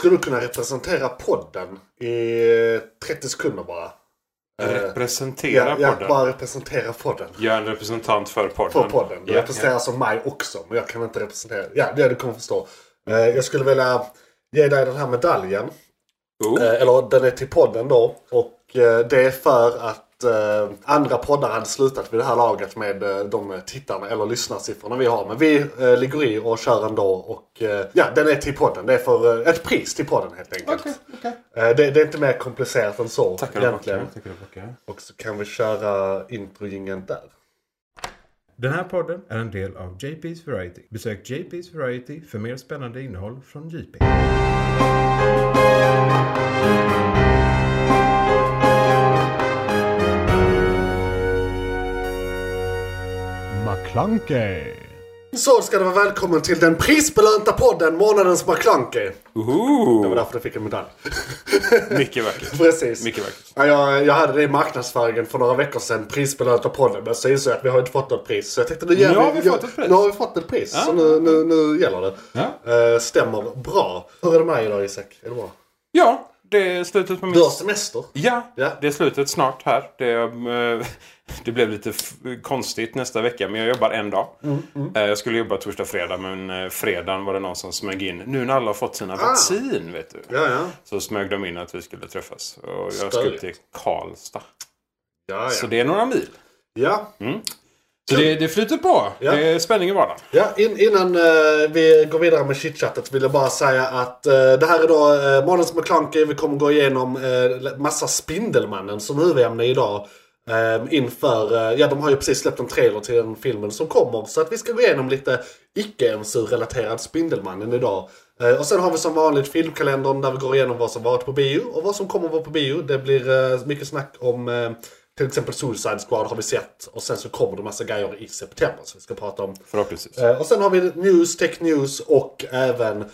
Skulle du kunna representera podden i 30 sekunder bara? Representera Ja, ja, podden. bara representera podden. Jag är en representant för podden. För podden. Du Ja, representerar som mig också. Men jag kan inte representera. Ja, det du kommer förstå. Eh, jag skulle vilja ge dig den här medaljen. ja. Oh. Eh, eller den är till podden då. Och eh, det är för att eh, andra poddar hade slutat vid det här laget med eh, de tittarna eller lyssnarsiffrorna vi har. Men vi eh, ligger i och kör ändå. Och eh, ja, den är till podden. Det är för eh, ett pris till podden helt enkelt. Okej, okej. Eh, det, det är inte mer komplicerat än så Tackar och egentligen. Tackar bockar. Och så kan vi köra introjingeln där. Den här podden är en del av JP's Variety. Besök JP's Variety för mer spännande innehåll från JP. McClunkey. Så ska du vara välkommen till den prisbelönta podden Månadens McKlunky. Det var därför du fick en medalj. Mycket vackert. Precis. Mycket vackert. Ja, jag, jag hade det i marknadsföringen för några veckor sedan. Prisbelönta podden. Men så insåg jag att vi har inte fått något pris. Så jag tänkte nu ger Nu har vi, vi fått ett pris. Nu har vi fått ett pris. Så nu, nu, nu gäller det. Ja. Eh, stämmer bra. Hur är det med dig idag Isak? Är det bra? Ja, det är slutet på min... Du har semester. Ja, Ja. det är slutet snart här. Det, eh, det blev lite konstigt nästa vecka, men jag jobbar en dag. Eh, Jag skulle jobba torsdag, fredag, men eh, fredagen var det någon som smög in. Nu när alla har fått sina vaccin, vet du. Ja, ja. Så smög de in att vi skulle träffas. Och jag skulle Störigt. till Karlstad. Ja. Så det är några mil. ja. Så det, det flyter på. Ja. Det är spänning i vardagen. Ja, in, innan eh, vi går vidare med chitchatet vill jag bara säga att eh, det här är då uh, Månadens McClunky. Vi kommer gå igenom uh, massa Spindelmannen som huvudämne idag. Eh, inför, eh, ja de har ju precis släppt en trailer till den filmen som kommer. Så att vi ska gå igenom lite icke-MSU-relaterad Spindelmannen idag. Eh, och sen har vi som vanligt filmkalendern där vi går igenom vad som varit på bio och vad som kommer vara på bio. Det blir eh, mycket snack om till exempel Suicide Squad har vi sett. Och sen så kommer det massa grejer i september som vi ska prata om. Förhoppningsvis. Och sen har vi news, tech news och även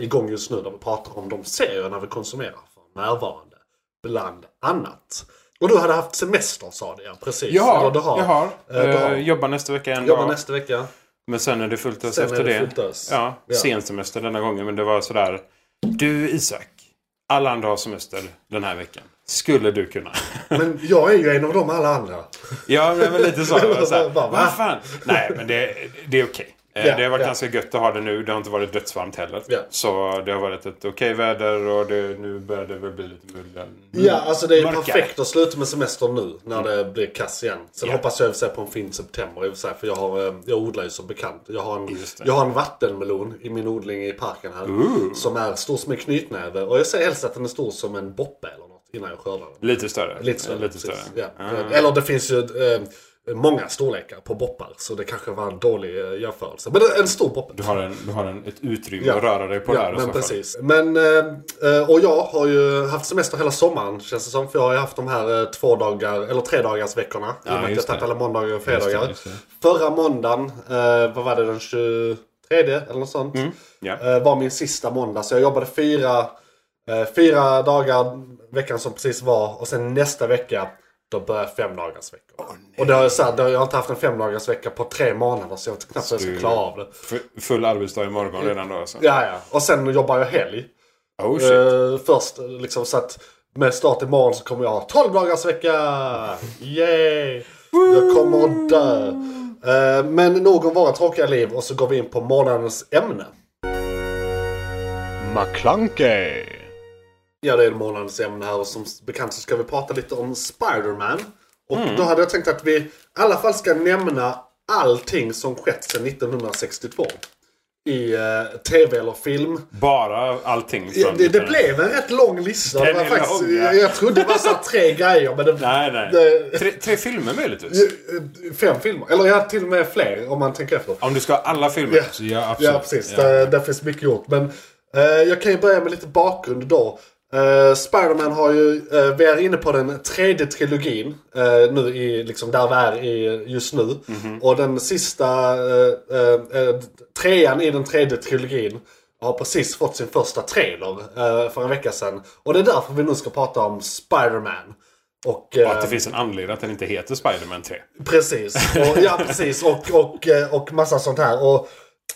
igång just nu där vi pratar om de serierna vi konsumerar för närvarande. Bland annat. Och du hade haft semester sa du ja, precis. Jag har. Eller du har. Jag har. Eh, du har. Eh, jobbar nästa vecka en Jobbar dag. nästa vecka. Men sen är det fullt ös Sen efter är det det. fullt ös. Ja, Ja. sensemester denna gången. Men det var sådär. Du Isak. Alla andra har semester den här veckan. Skulle du kunna? Men jag är ju en av dem alla andra. ja, men lite så. Jag var så här, Bara, va? Vad fan? Nej, men det, det är okej. Ja, det har varit ja. ganska gött att ha det nu. Det har inte varit dödsvarmt heller. Ja. Så det har varit ett okej väder och det, nu börjar det väl bli lite mullen. Ja, alltså det är Mörkare. perfekt att sluta med semester nu när det blir kass igen. Sen hoppas jag i och för sig på en fin september i och för sig, för jag, har, eh, jag odlar ju som bekant. Jag har, en, jag har en vattenmelon i min odling i parken här. Som är stor som en knytnäve. Och jag säger helst att den är stor som en boppe eller något innan jag skördar den. Lite större. Lite större. Lite större. Ja. Ah. Eller det finns ju eh, många storlekar på boppar. Så det kanske var en dålig eh, jämförelse. Men en stor boppe. Du har, en, du har en, ett utrymme Ja. att röra dig på Ja, där men så fall. precis. Men, eh, eh, och jag har ju haft semester hela sommaren känns det som. För jag har ju haft de här två dagar, eller tre dagars veckorna. I och med att jag tagit alla måndagar och Just det, fredagar. just det. Förra måndagen, vad var det, den 23 eller något sånt. Mm, ja. eh, var min sista måndag. Så jag jobbade fyra, fyra dagar veckan som precis var. Och sen nästa vecka, då börjar fem dagars veckor. och det har jag, så här, det har jag inte haft en fem dagars vecka på tre månader. Så jag vet knappt hur jag ska klara av det. Full arbetsdag imorgon redan då alltså. Ja, ja. Och sen jobbar jag helg. Oh shit. Eh, först liksom så att med start imorgon så kommer jag ha 12 dagars vecka. Yay! Jag kommer att dö. Eh, men nog om våra tråkiga liv och så går vi in på månadens ämne. McClunkey. Ja, det är månadens ämne här och som bekant så ska vi prata lite om Spider-Man. Och då hade jag tänkt att vi i alla fall ska nämna allting som skett sedan 1962. I eh, tv eller film. Bara allting Ja, det, det blev en rätt lång lista. Det var faktiskt, lång, ja. jag, trodde det var så tre grejer. Men det, Nej, nej. Det- Tre, tre filmer möjligtvis. Fem filmer. Eller har till och med fler om man tänker efter. Om du ska ha alla filmer Ja. så ja, absolut. Ja, precis. Ja. Det, det finns mycket gjort. Men eh, jag kan ju börja med lite bakgrund då. Uh, Spiderman har ju, eh, vi är inne på den tredje trilogin eh, nu i, liksom där vi är i just nu. Mhm. Och den sista uh, trean i den tredje trilogin har precis fått sin första trailer för en vecka sedan. Och det är därför vi nu ska prata om Spiderman. Och, Och att det finns en anledning att den inte heter Spider-Man 3. Precis. Och, ja, precis. Och, och, och massa sånt här. Och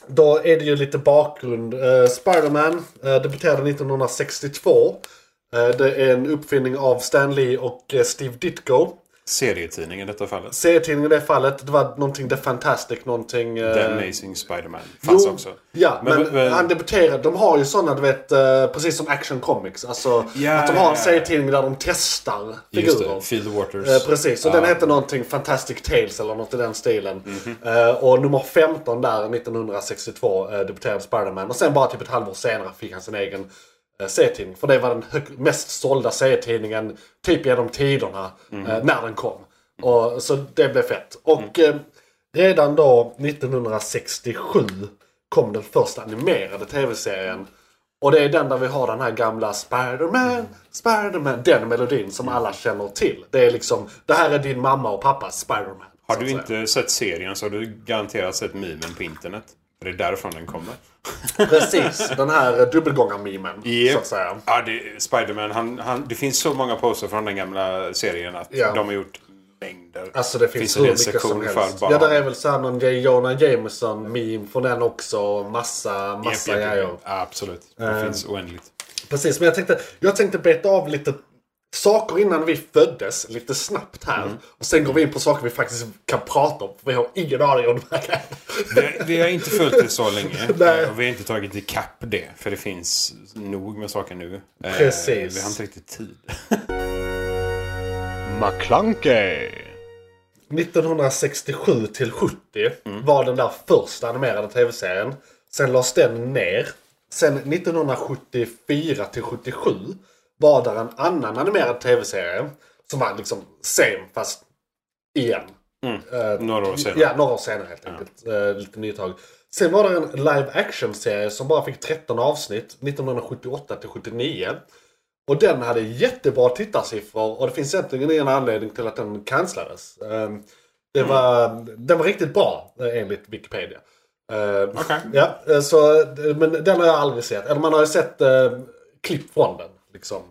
då är det ju lite bakgrund. Uh, Spiderman uh, debuterade 1962. Uh, eh, det är en uppfinning av Stan Lee och uh, Steve Ditko. Serietidning i detta fallet. Serietidningen i det fallet, det var någonting The Fantastic, någonting... The Amazing Spider-Man fanns också. Ja, men, Men- men- han debuterade. De har ju sådana, du vet, eh, precis som Action Comics. Alltså Ja, att de har en serietidning där de testar Just figurer. det, Feel the Waters. Eh, precis, och Ja. den heter någonting Fantastic Tales eller något i den stilen. Mhm. Eh, och nummer 15 där, 1962, uh, debuterade Spider-Man. Och sen bara typ ett halvår senare fick han sin egen serietidning. För det var den mest sålda serietidningen typ genom tiderna Mhm. eh, när den kom. Och, så det blev fett. Och eh, redan då 1967 kom den första animerade tv-serien. Och det är den där vi har den här gamla Spider-Man, Spider-Man. Den melodin som alla känner till. Det är liksom, det här är din mamma och pappas Spider-Man. Har du inte sett serien så har du garanterat sett memen på internet. Det är därifrån den kommer. Precis, den här dubbelgångar-memen. Yep. Så att säga. Ja, det, Spiderman, han, han, det finns så många poster från den gamla serien att Ja. de har gjort mängder. Alltså det finns, en hur mycket som helst. barn. Ja, där är väl såhär någon J. Jonah Jameson-meme från den också. Massa, massa Japp, japp, grejer. Ja, absolut. Det Ehm. finns oändligt. Precis, men jag tänkte, jag tänkte beta av lite saker innan vi föddes, lite snabbt här. Mm. Och sen går vi in på saker vi faktiskt kan prata om. För vi har ingen aning om det här. Vi, vi har inte följt det så länge. Nej. Och vi har inte tagit ikapp det. För det finns nog med saker nu. Eh, Precis. Vi har inte riktigt tid. McClunkey. 1967 till 70 Mm. var den där första animerade tv-serien. Sen lades den ner. Sen 1974 till 77 var där en annan animerad tv-serie. Som var liksom same fast igen. Eh, Några år senare. Ja, några år senare helt enkelt. Eh, lite nytag. Sen var det en live action-serie som bara fick 13 avsnitt 1978 till 79. Och den hade jättebra tittarsiffror och det finns egentligen ingen anledning till att den cancellades. Eh, det var, Den var riktigt bra eh, enligt Wikipedia. Eh, Okej. Ja, eh, så, men den har jag aldrig sett. Eller man har ju sett klipp från den. Liksom.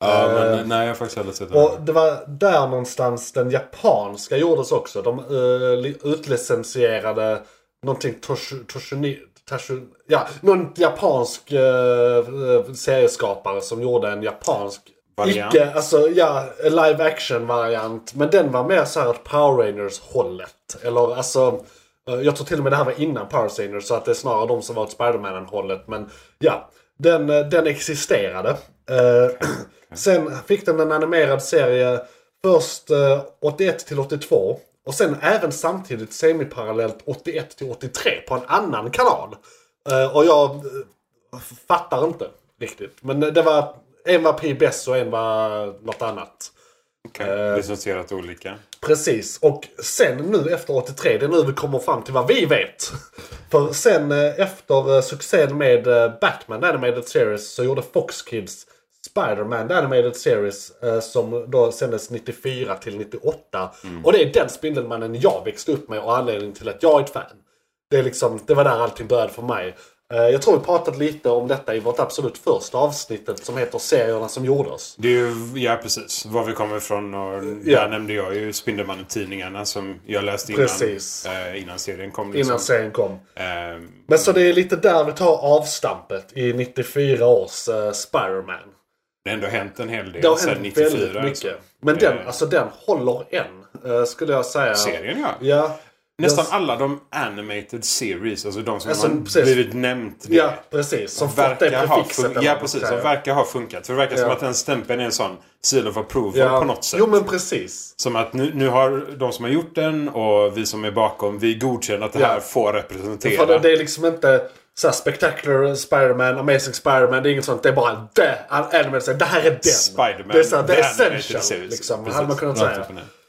Ja, Eh, men nej, jag har faktiskt aldrig sett det. Och det var där någonstans den japanska gjordes också. De uh, utlicensierade någonting Toshu, ja, någon japansk uh, serieskapare som gjorde en japansk Variant. Icke, alltså ja, live action variant. Men den var mer så här åt Power Rangers hållet. Eller alltså, eh, jag tror till och med det här var innan Power Rangers. Så att det är snarare de som var åt Spiderman hållet. Men ja, den, eh, den existerade. Eh, sen fick den en animerad serie först eh, 81 till 82. Och sen även samtidigt semiparallellt 81 till 83 på en annan kanal. Eh, och jag eh, fattar inte riktigt. Men det var, en var PBS och en var något annat. Okay. Licensierat olika. Precis, och sen nu efter 83, det är nu vi kommer fram till vad vi vet. För sen eh, efter eh, succén med eh, Batman Animated Series så gjorde Fox Kids Spider-Man The Animated Series eh, som då sändes 94 till 98. Och det är den Spindelmannen jag växte upp med och anledningen till att jag är ett fan. Det, är liksom, det var där allting började för mig. Eh, jag tror vi pratat lite om detta i vårt absolut första avsnittet som heter Serierna som gjorde oss. Det är ju, ja precis, var vi kommer ifrån och Ja. där nämnde jag ju Spindelmannen-tidningarna som jag läste innan, Precis. eh, innan serien kom. Liksom. Innan serien kom. Ehm, Men så det är lite där vi tar avstampet i 94 års uh, Spider-Man. Det har ändå hänt en hel del Det har sedan hänt 94. väldigt mycket. alltså. Men den, Eh, alltså, den håller än, eh, skulle jag säga. Serien ja. Ja. Nästan Jag- alla de animated series, alltså de som Alltså, har precis. blivit nämnt. det, Ja, precis. Som fått det verkar ha, prefixet. fun- ja, precis, som verkar ha funkat. För det verkar som Ja. att den stämpeln är en sån seal of approval ja. på något sätt. Jo men precis. Som att nu, nu har de som har gjort den och vi som är bakom, vi godkänner att det Ja. här får representera. För det, det är liksom inte så här spectacular Spider-Man, Amazing Spider-Man. Det är inget sånt. Det är bara det. Animated, det här är den. Spider-Man. Det är, så här, det är essential. series. Liksom, hade man kunnat säga.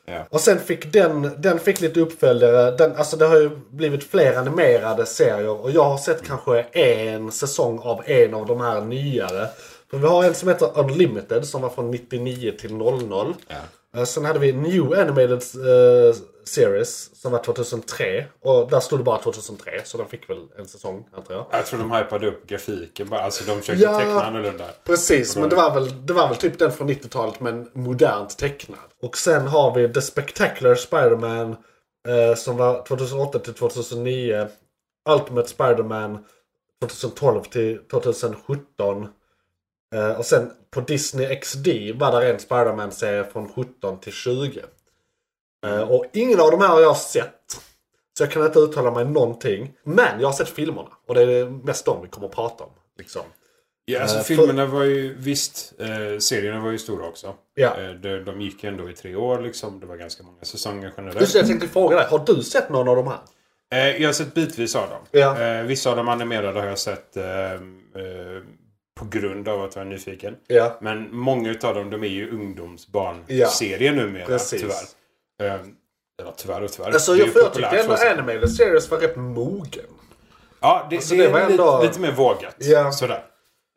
Ja. Och sen fick den, den fick lite uppföljare. Den, alltså det har ju blivit fler animerade serier. Och jag har sett kanske en säsong av en av de här nyare. För vi har en som heter Unlimited som var från 99 till 00. Eh, Sen hade vi New Animated eh, Series som var 2003. Och där stod det bara 2003. Så den fick väl en säsong antar jag. Jag tror de hypade upp grafiken bara. Alltså de försökte Ja. teckna annorlunda. Precis, men det var, väl, det var väl typ den från 90-talet men modernt tecknad. Och sen har vi The Spectacular Spider-Man eh, som var 2008 till 2009. Ultimate Spider-Man 2012 till 2017. Eh, och sen på Disney XD var det en Spider-Man-serie från 17 till 20. Eh, och ingen av de här har jag sett. Så jag kan inte uttala mig någonting. Men jag har sett filmerna. Och det är mest de vi kommer att prata om. Liksom. Ja, alltså Eh, filmerna var ju visst, eh, serierna var ju stora också. Ja. Eh, de, de gick ju ändå i tre år liksom. Det var ganska många säsonger generellt. Just det, jag tänkte fråga dig. Har du sett någon av de här? Eh, jag har sett bitvis av dem. Ja. Eh, vissa av de animerade har jag sett eh, på grund av att jag är nyfiken. Ja. Men många utav dem de är ju ungdomsbarnserier numera. Precis. Tyvärr. Eh, eller tyvärr och tyvärr. Alltså jag, för jag tyckte ändå. Animated Series var rätt mogen. Ja, det, Alltså, det, det var ändå- lite, lite mer vågat. Ja. Sådär.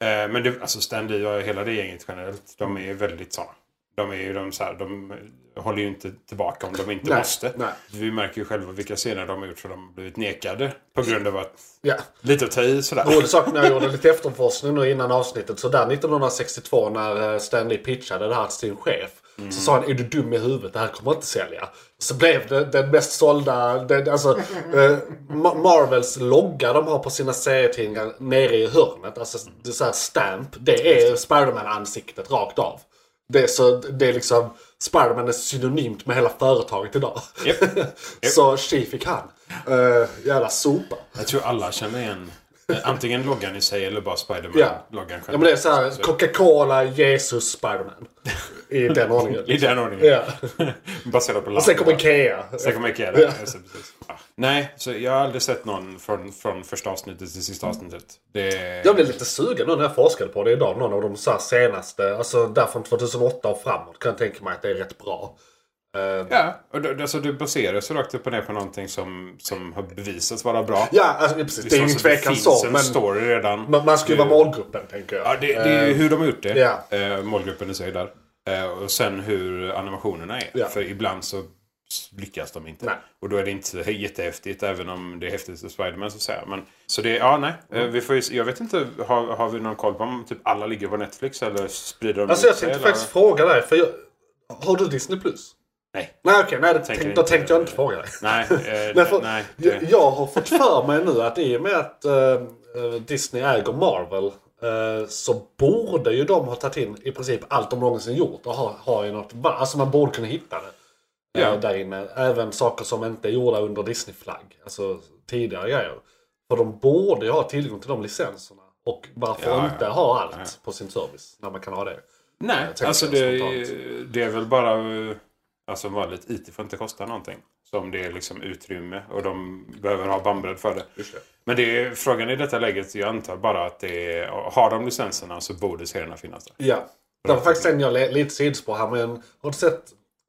Eh, men det, alltså Stan Lee och hela det gänget generellt, de är väldigt sådana. De är ju de så här, de håller ju inte tillbaka om de inte Nej, måste. nej. Vi märker ju själva vilka scener de har gjort så de har blivit nekade. På grund av att, Ja. lite att ta i sådär. Rolig sak när jag gjorde lite efterforskning nu innan avsnittet. Så där 1962 när eh, Stan Lee pitchade det här till sin chef. Så sa han är du dum i huvudet, det här kommer inte sälja. Så blev det den mest sålda, den, alltså eh, Ma- Marvels logga de har på sina serietidningar nere i hörnet. Alltså det är så här stamp. Det är Spiderman-ansiktet rakt av. Det är, så, det är liksom, Spiderman är synonymt med hela företaget idag. Japp. så tji fick han. Uh, jävla sopa. Jag tror alla känner igen antingen loggan i sig eller bara Ja. Spiderman-loggan Ja men det är så här, Coca-Cola, Jesus, Spiderman. I den ordningen. I den ordningen. Ja. Baserat på Och sen kommer Ikea. Sen kommer Ikea där. Ja. Nej, så jag har aldrig sett någon från, från första avsnittet till sista avsnittet. Det... Jag blev lite sugen nu när jag forskade på det idag. Någon av de så senaste, alltså där från 2008 och framåt kan jag tänka mig att det är rätt bra. Eh, Ja, det, alltså det baseras ju rakt upp och ner på någonting som, som har bevisats vara bra. Ja, alltså, precis. Det är ju ingen så tvekan finns så. en Men story redan. man, man ska ju vara målgruppen tänker jag. Ja, det, det är ju hur de har gjort det. Ja. Eh, målgruppen i sig där. Eh, och sen hur animationerna är. Ja. För ibland så lyckas de inte. Nej. Och då är det inte jättehäftigt även om det är häftigt för Spiderman så att säga. Men, så det, ja nej. Eh, vi får ju, jag vet inte, har, har vi någon koll på om typ alla ligger på Netflix eller sprider de Alltså jag tänkte eller? faktiskt fråga dig. För jag, har du Disney Plus? Nej. Nej okej, nej, Tänker tänk, då inte- tänkte jag inte fråga dig. Nej, eh, Nej, för, nej. jag, jag har fått för mig nu att i och med att eh, eh, Disney äger Marvel eh, så borde ju de ha tagit in i princip allt de någonsin gjort och ha, ha i något Alltså man borde kunna hitta det. eh, Ja. Där inne. Även saker som inte är gjorda under Disney-flagg. Alltså tidigare grejer. För de borde ju ha tillgång till de licenserna. Och varför Ja, inte ja. ha allt på sin service när man kan ha det? Nej, alltså det, det är väl bara... Alltså vanligt IT får inte kosta någonting. Så om det är liksom utrymme och de behöver ha bandbredd för det. Det. Men det är, frågan i detta läget, jag antar bara att det är, har de licenserna så borde serierna finnas där. Ja. Det var faktiskt en jag lite sidospår här men har du sett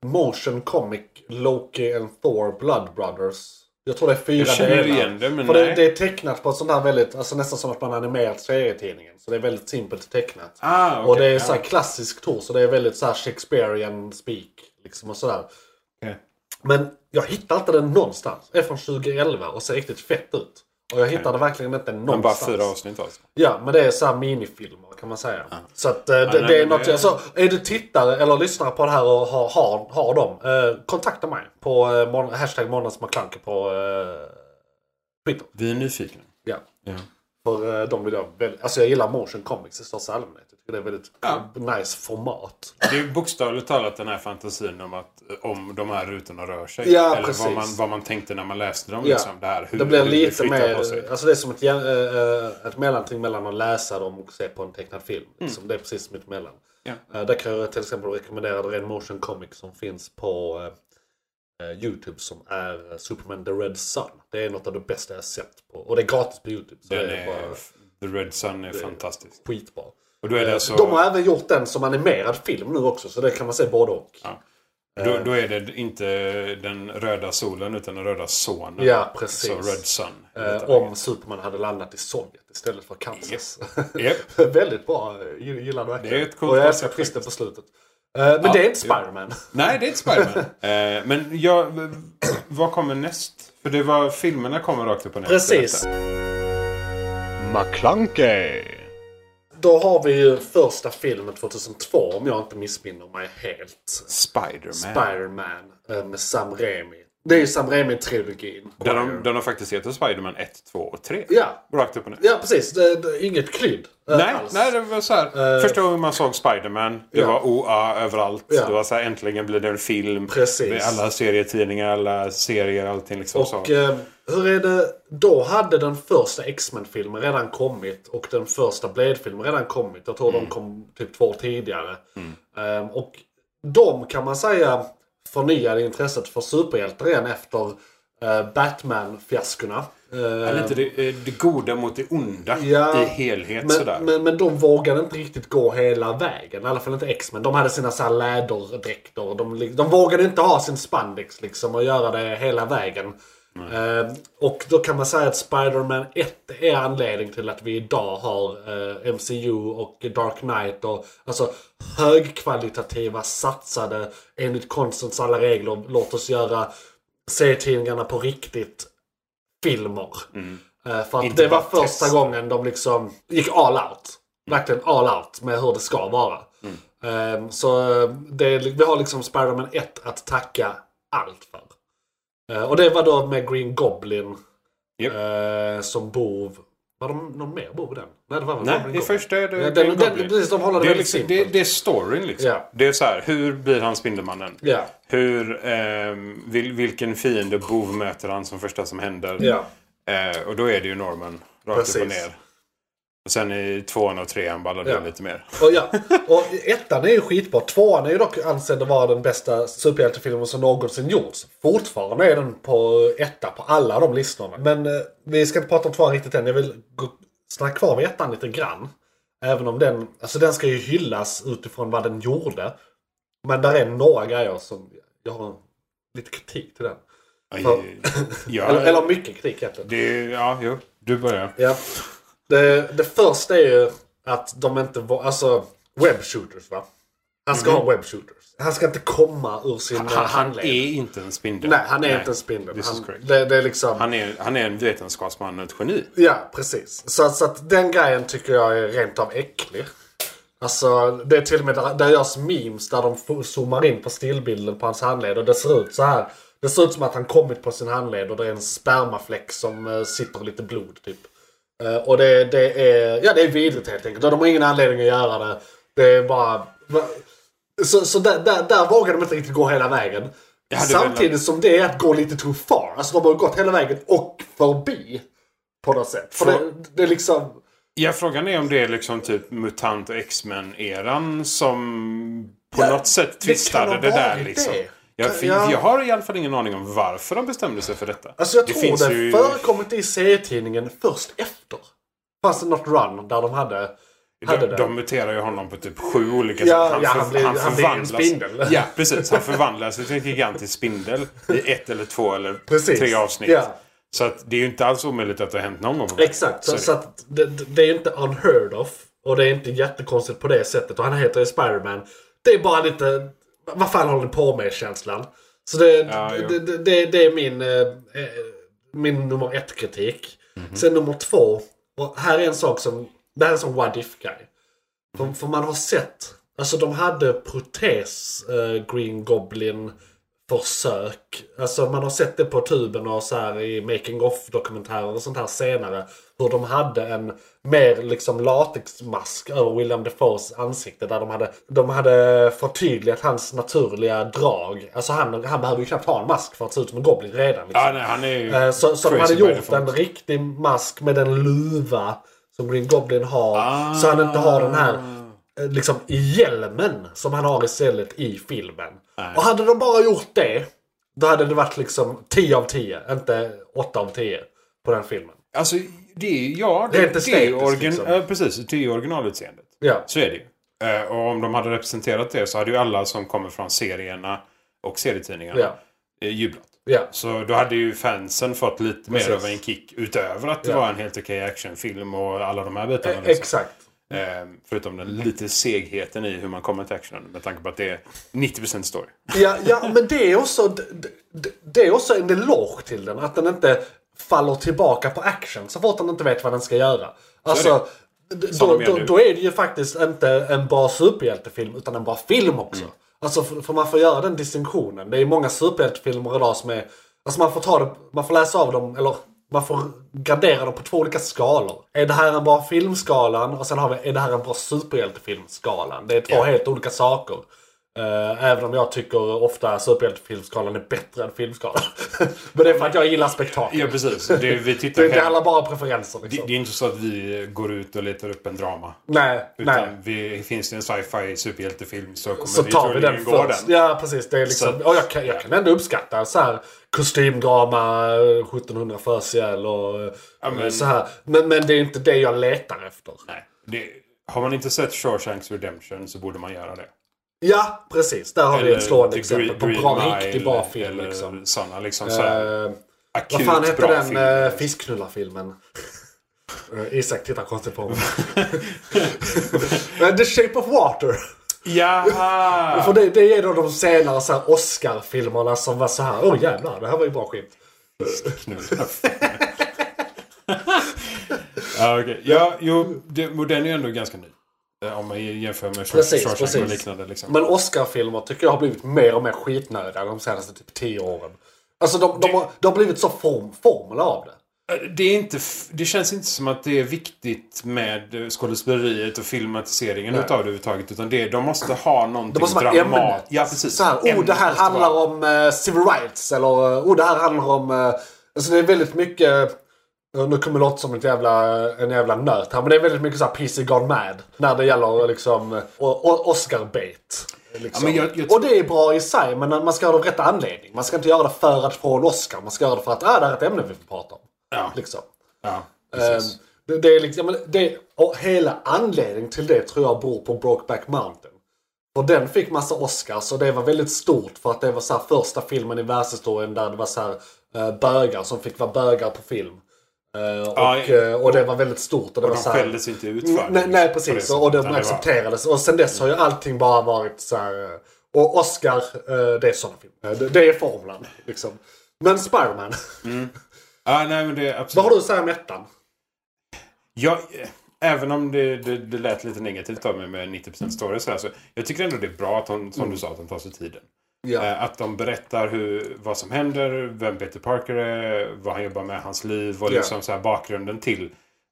Motion Comic Loki and Thor Blood Brothers? Jag tror det är fyra Jag känner delar. igen det, men För nej. det, det är tecknat på ett sånt här väldigt, alltså nästan som att man animerat serietidningen. Så det är väldigt simpelt tecknat. Ah, och det är så här ja. klassisk Tor, så det är väldigt så här Shakespearean speak. Liksom och sådär. Okej. Men jag hittar inte den någonstans. Det är från 2011 och ser riktigt fett ut. Och jag hittade verkligen inte Men någonstans. bara fyra avsnitt alltså. Ja, men det är så här minifilmer kan man säga. Så att eh, det, nej, det är men något... det- Alltså, är du tittare eller lyssnare på det här och har, har, har dem. Eh, kontakta mig på eh, mon- hashtag månadsmcklunky på eh, Twitter. Vi är nyfikna. Ja. Ja. För eh, de vill jag väldigt... Alltså jag gillar motion comics i största allmänhet. Det är väldigt Ja. nice format. Det är bokstavligt talat den här fantasin om att om de här rutorna rör sig. Ja, Eller precis. vad man, vad man tänkte när man läste dem. Ja. Liksom, det, här, hur, det blir hur lite mer... Alltså det är som ett, eh, ett mellanting mellan att läsa dem och se på en tecknad film. Liksom. Det är precis mitt emellan. Ja. Eh, där kan jag till exempel rekommendera en motion comic som finns på eh, Youtube som är Superman The Red Sun. Det är något av det bästa jag sett. På, och det är gratis på Youtube. Så Den är är, bara The Red Sun är fantastisk. skitbra. Och då är det Eh, alltså, De har även gjort den som animerad film nu också. Så det kan man se både och. ja. då, då är det inte den röda solen utan den röda sonen. Ja, precis. Så Red Sun. Eh, om Superman hade landat i Sovjet istället för Kansas. Japp. Väldigt bra. Jag Gillade verkligen. Det är ett coolt Och jag älskar twisten på slutet. Eh, men Ja, det är inte. Spiderman. Nej, det är inte Spiderman. eh, men jag, vad kommer näst? För det var filmerna kommer rakt upp och ner. Precis. McClunkey. Då har vi ju första filmen 2002 om jag inte missminner mig helt. Spiderman. Spider-Man eh, med Sam Raimi. Det är ju Sam Raimi-trilogin. Där de, där de faktiskt heter Spiderman 1, 2 och 3. Ja. Rakt upp och ner. Ja, precis. Det, det, inget krydd. eh, Nej, alls. nej, det var så här. Första gången man såg Spiderman, det Ja. var OA överallt. Ja. Det var så här, äntligen blir det en film. Precis. Med alla serietidningar, alla serier, allting liksom så. Och eh, hur är det? Då hade den första X-Men-filmen redan kommit och den första Blade-filmen redan kommit. Jag tror Mm. de kom typ två år tidigare. Eh, och de kan man säga förnyade intresset för superhjältar igen efter eh, Batman-fiaskorna. Eh, Eller inte det, eh, det goda mot det onda Ja, i helhet sådär. men, men, men de vågade inte riktigt gå hela vägen. I alla fall inte X-Men. De hade sina så här läderdräkter. De, de vågade inte ha sin spandex liksom och göra det hela vägen. Eh, och då kan man säga att Spider-Man 1 är anledning till att vi idag har eh, MCU och Dark Knight. Och, alltså högkvalitativa, satsade, enligt konstens alla regler, låt oss göra serietidningarna på riktigt filmer. Eh, För att det var första test. gången de liksom gick all out. Verkligen all out med hur det ska vara. Eh, Så eh, det, vi har liksom Spider-Man 1 att tacka allt för. Eh, Och det var då med Green Goblin Japp. eh, som bov. Var det någon mer bov i den? Nej, det var väl Nej, Green Goblin. första är det Ja, Green den, den, Goblin. precis, de håller det, det, väldigt liksom, det, det är storyn liksom. Ja. Det är så här, hur blir han Spindelmannen? Ja. Hur, ehm, vil, vilken fiende, bov möter han som första som händer? Ja. Eh, och då är det ju Norman, rakt upp och ner. Och sen i tvåan och trean ballar det Ja. lite mer. Och, ja, och ettan är ju skitbra. Tvåan är ju dock ansedd att vara den bästa superhjältefilmen som någonsin gjorts. Fortfarande är den på etta på alla de listorna. Men eh, vi ska inte prata om tvåan riktigt än. Jag vill gå, stanna kvar vid ettan lite grann. Även om den, alltså den ska ju hyllas utifrån vad den gjorde. Men där är några grejer som jag har lite kritik till den. Aj, För- ja, Eller, eller mycket kritik egentligen. det, ja, jo. Du börjar. Ja. Det, det första är ju att de inte var... Alltså, webshooters va? Han ska ha webshooters. Han ska inte komma ur sin Han, han, handled. är inte en spindel. Nej, han är inte en spindel. Han, det, det är liksom... Han är, han är en vetenskapsman och ett geni. Ja, precis. Så, så att den grejen tycker jag är rent av äcklig. Alltså, det är till och med där, där görs memes där de zoomar in på stillbilden på hans handled och det ser ut så här. Det ser ut som att han kommit på sin handled och det är en spermafläck som uh, sitter lite blod typ. Eh, och det, det är, ja det är vidrigt helt enkelt. Och de har ingen anledning att göra det. Det är bara... Så, så där, där, där vågar de inte riktigt gå hela vägen. Samtidigt velat- som det är att gå lite too far. Alltså de har gått hela vägen och förbi. På något sätt. För Frå- det, det är liksom... Ja, frågan är om det är liksom typ MUTANT och X-Men-eran som på Ja, något sätt det twistade kan ha det, där liksom. det. Jag, för, Ja. jag har i alla fall ingen aning om varför de bestämde sig för detta. Alltså jag tror finns det ju- förekommit i serietidningen först efter. Fanns det något run där de hade, De, det? de muterar ju honom på typ sju olika Ja, sätt. ja, han blir- han blir en spindel. Ja, precis. Han förvandlas till en gigantisk spindel i ett eller två eller Precis. tre avsnitt. Ja. Så att det är ju inte alls omöjligt att det har hänt någon gång. Exakt, så, så att det, det är inte unheard of. Och det är inte jättekonstigt på det sättet. Och han heter ju Spiderman. Det är bara lite, vad fan håller ni på med känslan? Så det, Ja, det, det, det, det är min, eh, eh, min nummer ett kritik. Mhm. Sen nummer två. Och här är en sak som, det här är en sån what if guy. För, för man har sett, alltså de hade protes eh, Green Goblin försök. Alltså man har sett det på tuben och så här i making of dokumentärer och sånt här senare. Hur de hade en mer liksom latexmask över William Defoes ansikte. Där de hade, de hade förtydligat hans naturliga drag. Alltså han, han behöver ju knappt ha en mask för att se ut som en goblin redan. Liksom. Ja, nej, han är ju Eh, Så, så de hade gjort en riktig mask med den luva som Green Goblin har. Ah. Så han inte har den här liksom hjälmen som han har istället i filmen. Nej. Och hade de bara gjort det. Då hade det varit liksom 10 av 10. Inte 8 av 10 på den filmen. Alltså, det är ja, det, det är estetiskt, origin, liksom. ja, precis, det är ju originalutseendet. Ja. Så är det ju. Eh, och om de hade representerat det så hade ju alla som kommer från serierna och serietidningarna Ja. eh, jublat. Ja. Så då hade ju fansen fått lite mer Precis. av en kick utöver att det Ja. var en helt okej actionfilm och alla de här bitarna. Eh, liksom. Exakt. Eh, förutom den lite segheten i hur man kommer till actionen. Med tanke på att det är 90% story. Ja, ja men det är också, det, det- är också en eloge till den. Att den inte faller tillbaka på action så fort den inte vet vad den ska göra. Alltså, då, då, då är det ju faktiskt inte en bra superhjältefilm utan en bra film också. Mm. Alltså för, för man får göra den distinktionen. Det är många superhjältefilmer idag som är Alltså man får ta det, man får läsa av dem, eller man får gradera dem på två olika skalor. Är det här en bra filmskalan och sen har vi, är det här en bra superhjältefilmskalan? Det är två Ja. helt olika saker. Eh, även om jag tycker ofta superhjältefilmskalan är bättre än filmskalan. Men det är för att jag gillar spektakel. Ja, precis. Det, vi tittar Det, det hem- handlar bara preferenser det, liksom. det är inte så att vi går ut och letar upp en drama. nej, Utan nej. vi, finns det en sci-fi superhjältefilm så kommer Så vi tar vi den först. den. Ja precis. Det är liksom, Så- och jag, kan, jag kan ändå uppskatta så här kostymdrama, eh, 1700 förs ihjäl och eh, Ja, men- så här. Men, men det är inte det jag letar efter. Nej, det, har man inte sett Shawshanks Redemption så borde man göra det. Ja, precis. Där har vi ett slående exempel på Green bra, Mile riktigt bra film. Eller Liksom. sådana liksom så här, Eh, akut vad fan hette den filmer. uh, fiskknullarfilmen? Uh, Isak tittar konstigt på mig. Eh, The Shape of Water. Ja! För det, det är då de senare så här Oscar-filmerna som var så här. Åh oh, jävlar, det här var ju bra skit. ja, okej. Ja, jo, det, och den är ju ändå ganska ny. Eh, Om man jämför med Shawshank och liknande. Liksom. Men Oscar-filmer tycker jag har blivit mer och mer skitnödiga de senaste typ tio åren. Alltså de, de, har, de har blivit så form, formel av det. Eh, Det, är inte, det känns inte som att det är viktigt med eh, skådespeleriet och filmatiseringen utav det överhuvudtaget. Utan det, de måste ha någonting måste vara dramat. ämnet. Ja, precis. Så här, oh det här handlar vara- om eh, civil rights. Eller oh det här handlar om... eh, alltså det är väldigt mycket... Nu kommer det låta som ett jävla, en jävla nöt här. Men det är väldigt mycket så här PC gone mad. När det gäller liksom Oscar-bait. Liksom. Ja, jag- jag- Och det är bra i sig men man ska göra det av rätt anledning. Man ska inte göra det för att få en Oscar. Man ska göra det för att ah, det här är ett ämne vi får prata om. Ja, Liksom. ja Ehm, precis. det, det är liksom, det, och hela anledningen till det tror jag beror på Brokeback Mountain. För den fick massa Oscars och det var väldigt stort för att det var så första filmen i världshistorien där det var så här, eh, bögar som fick vara bögar på film. Eh, och, eh, och det var väldigt stort. Och det och var de så här, skälldes inte ut för det. Nej, nej precis. det Och, de det var- accepterades. Och sen dess har ju allting bara varit så här. Och Oscar, eh, det är sådana filmer. Det, det är formulan. Liksom. Men Spiderman. Ja, nej, men det absolut... Vad har du att säga om ettan? Ja, eh, även om det, det, det lät lite negativt av mig med 90% story så, här, så jag tycker ändå det är bra att de, som du sa, att de tar sig tiden. Ja. Eh, Att de berättar hur, vad som händer, vem Peter Parker är, vad han jobbar med, hans liv och Ja. liksom så här bakgrunden till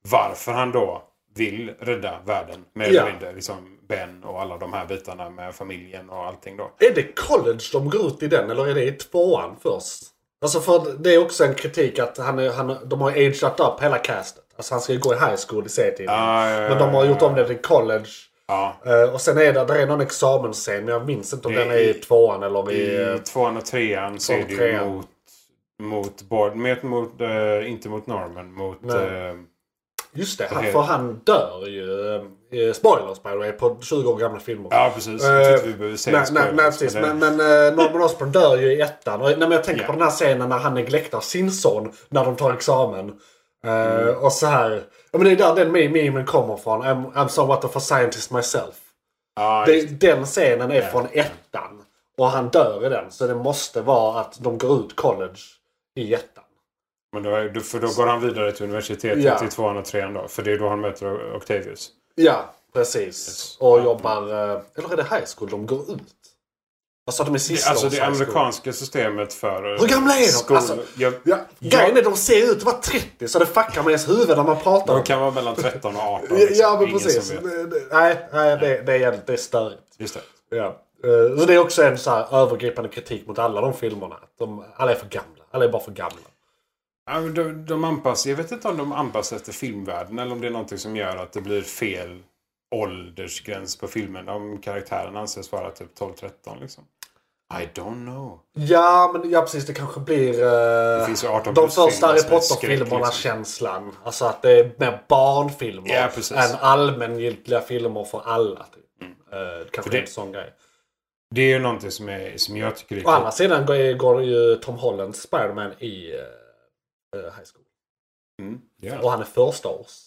varför han då vill rädda världen. Mer Ja. eller mindre. Liksom Ben och alla de här bitarna med familjen och allting då. Är det college de går ut i den eller är det i tvåan först? Alltså för det är också en kritik att han är, han, de har ageat upp hela castet. Alltså han ska ju gå i high school i serietiden. Ja, ja, ja, Men de har gjort om det till college. Ja. Eh, och sen är det, där är någon examensscen men jag minns inte om Det den är i i- tvåan eller i... I eh, tvåan och trean så är det ju mot, mot Bord, med, mot, eh, inte mot Norman, mot... Eh, Just det, han, för han dör ju. Eh, spoilers by the way, på 20 år gamla filmer. ja, precis. Eh, Jag vi behöver säga Nej, nej, nej spoilers, precis. men Men, men eh, Norman Osborn dör ju i ettan. Och, nej, men jag tänker Ja. på den här scenen när han neglektar sin son när de tar examen. Eh, Mm. Och så här. Ja, men det är där den me- memen kommer från. I'm, I'm somewhat of a scientist myself. ja, Det, den scenen är Ja. från ettan. Och han dör i den. Så det måste vara att de går ut college i ettan. Men då, är- för då går han vidare till universitetet Ja. i tvåan och trean då. För det är då han möter Octavius. Ja, precis. Och jobbar... eh, Eller är det high school de går ut? Alltså de är sista alltså det amerikanska systemet för... eh, Hur gamla är de? skol- Alltså, jag, Ja, grejen är de ser ut att vara 30 så det fuckar med ens huvud när man pratar de kan vara mellan 13 och 18. Ja, liksom. Ja men precis. Nej, nej det, det, är, det är störigt. Just det. Ja. Eh, Så det är också en så här övergripande kritik mot alla de filmerna. De, alla är för gamla. Alla är bara för gamla. Ja, de, de anpassar, jag vet inte om de anpassar efter filmvärlden eller om det är någonting som gör att det blir fel åldersgräns på filmen. Om karaktären anses vara typ 12-13 liksom. I don't know. Ja, men ja, precis. Det kanske blir uh, finns ju 18 de första Harry Potter-filmerna liksom. känslan. Alltså att det är mer barnfilmer Ja, precis. än allmängiltiga filmer för alla. Typ. Eh, kanske För det- är en sån grej. Det är ju någonting som, är, som jag tycker är Å andra sidan går, går ju Tom Hollands Spiderman i eh, high school. Mm, ja. Och han är första års.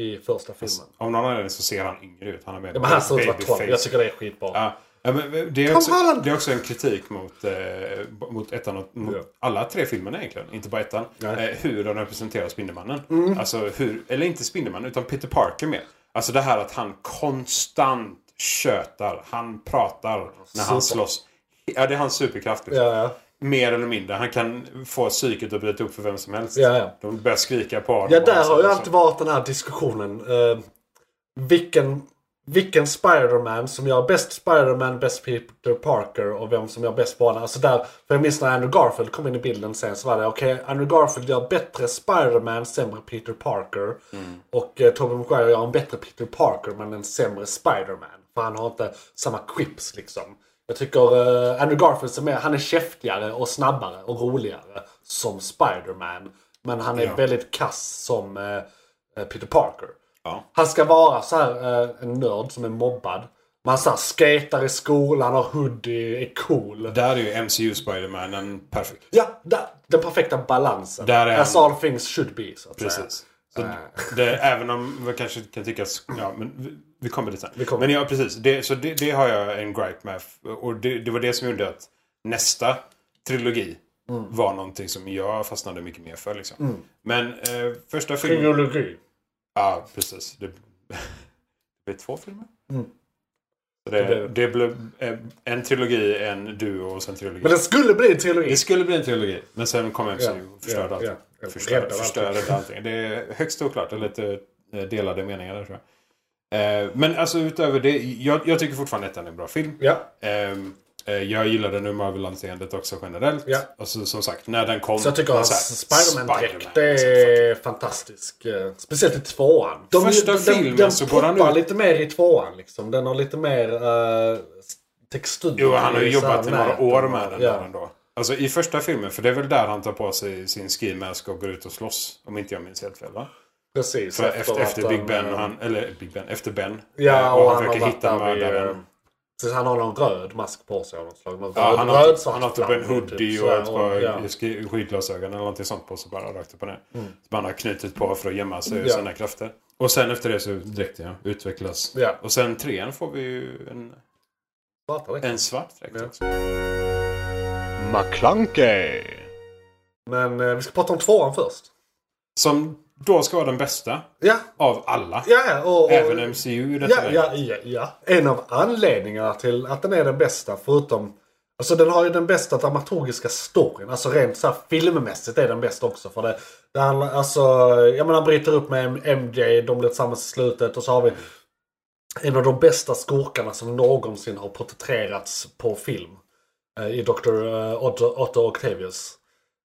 I första filmen. Av någon anledning så ser han yngre ut. Han har mer Ja, men han ser ut att vara 12. babyface. Jag tycker det är skitbra. Ja, ja, men det, är också, det är också en kritik mot, eh, mot ettan och mot Ja. alla tre filmerna egentligen. Inte bara ettan. Mm. Eh, hur de representerar Spindelmannen. Alltså hur, eller inte Spindelmannen utan Peter Parker med. Alltså det här att han konstant tjötar. Han pratar när han Super. slåss. Ja, det är hans superkraft. Liksom. Ja, ja. Mer eller mindre. Han kan få psyket att bryta upp för vem som helst. Ja, ja. De börjar skrika på honom. Ja, där har ju alltid varit den här diskussionen. Uh, vilken vilken Spider-Man som gör bäst Spider-Man, bäst Peter Parker och vem som gör bäst Barnen. Alltså där, för jag minns när Andrew Garfield kom in i bilden sen så var det okej, okay, Andrew Garfield gör bättre Spider-Man, sämre Peter Parker. Mm. Och eh, Tobey Maguire gör en bättre Peter Parker men en sämre Spider-Man. För han har inte samma quips liksom. Jag tycker uh, Andrew Garfield som är, han är käftigare och snabbare och roligare som Spider-Man. Men han är Ja. väldigt kass som eh, Peter Parker. Ja. Han ska vara så här eh, en nörd som är mobbad. Man så här i skolan, har hoodie, är cool. Där är ju MCU Spider-Man perfekt. Ja, där, den perfekta balansen. Där är As han. all things should be. Så att säga. Precis. Så det, även om vi kanske kan tyckas... Ja, men vi, vi kommer dit sen. Kommer. Men ja, precis. Det, så det, det har jag en gripe med. Och det, det var det som gjorde att nästa trilogi Mm. var någonting som jag fastnade mycket mer för. Liksom. Men eh, första filmen... Trilogi. Ja, precis. Det, blev två filmer. Mm. Det, Det blev det eh, en trilogi, en duo och sen trilogi. Men det skulle bli en trilogi. Det skulle bli en trilogi. Men sen kom MCU Ja, och förstörde ja, allt. ja. Ja, Förstörde, förstörde allting. Det är högst oklart. Eller lite eh, delade meningar där tror jag. Eh, Men alltså utöver det. Jag, jag tycker fortfarande att den är en bra film. Ja. Eh, Jag gillade nu Marvel-anseendet också generellt. Ja. Alltså, som sagt, när den kom. Så jag tycker här, Spiderman-dräkt Spider-Man, liksom, är fantastisk. eh, Speciellt i tvåan. De, Första den, filmen den så går han ut- lite mer i tvåan liksom. Den har lite mer uh, textur. Jo, han har ju jobbat i några år med den ja. där ändå. Alltså i första filmen, för det är väl där han tar på sig sin ski mask och går ut och slåss. Om inte jag minns helt fel va? Precis. För efter, att efter Big Ben, han, eller Big Ben, efter Ben. Ja, och, och han han varit hitta mördaren. Precis, han har någon röd mask på sig av något slag. Någon Ja, röd, han har, röd, typ, svart han har typ en hoodie typ och ett par ja. skidglasögon eller någonting sånt på sig bara rakt upp och ner. Mm. Som han har knutit på för att gömma sig och Ja. sina krafter. Och sen efter det så dräkten ja, utvecklas. Ja. Och sen trean får vi ju en, Svarta dräkt. en svart dräkt Ja. också. McClunkey. Men eh, vi ska prata om tvåan först. Som då ska vara den bästa Ja, av alla. ja, ja. Och, och, Även MCU i detta Ja, ja, ja, ja. En av anledningarna till att den är den bästa, förutom... Alltså den har ju den bästa dramaturgiska storyn. Alltså rent så här filmmässigt är den bästa också. För det, det handlar, alltså, jag menar, han bryter upp med MJ, de blir tillsammans i slutet och så har vi en av de bästa skurkarna som någonsin har porträtterats på film. eh, I Dr. eh, Otto, Otto Octavius.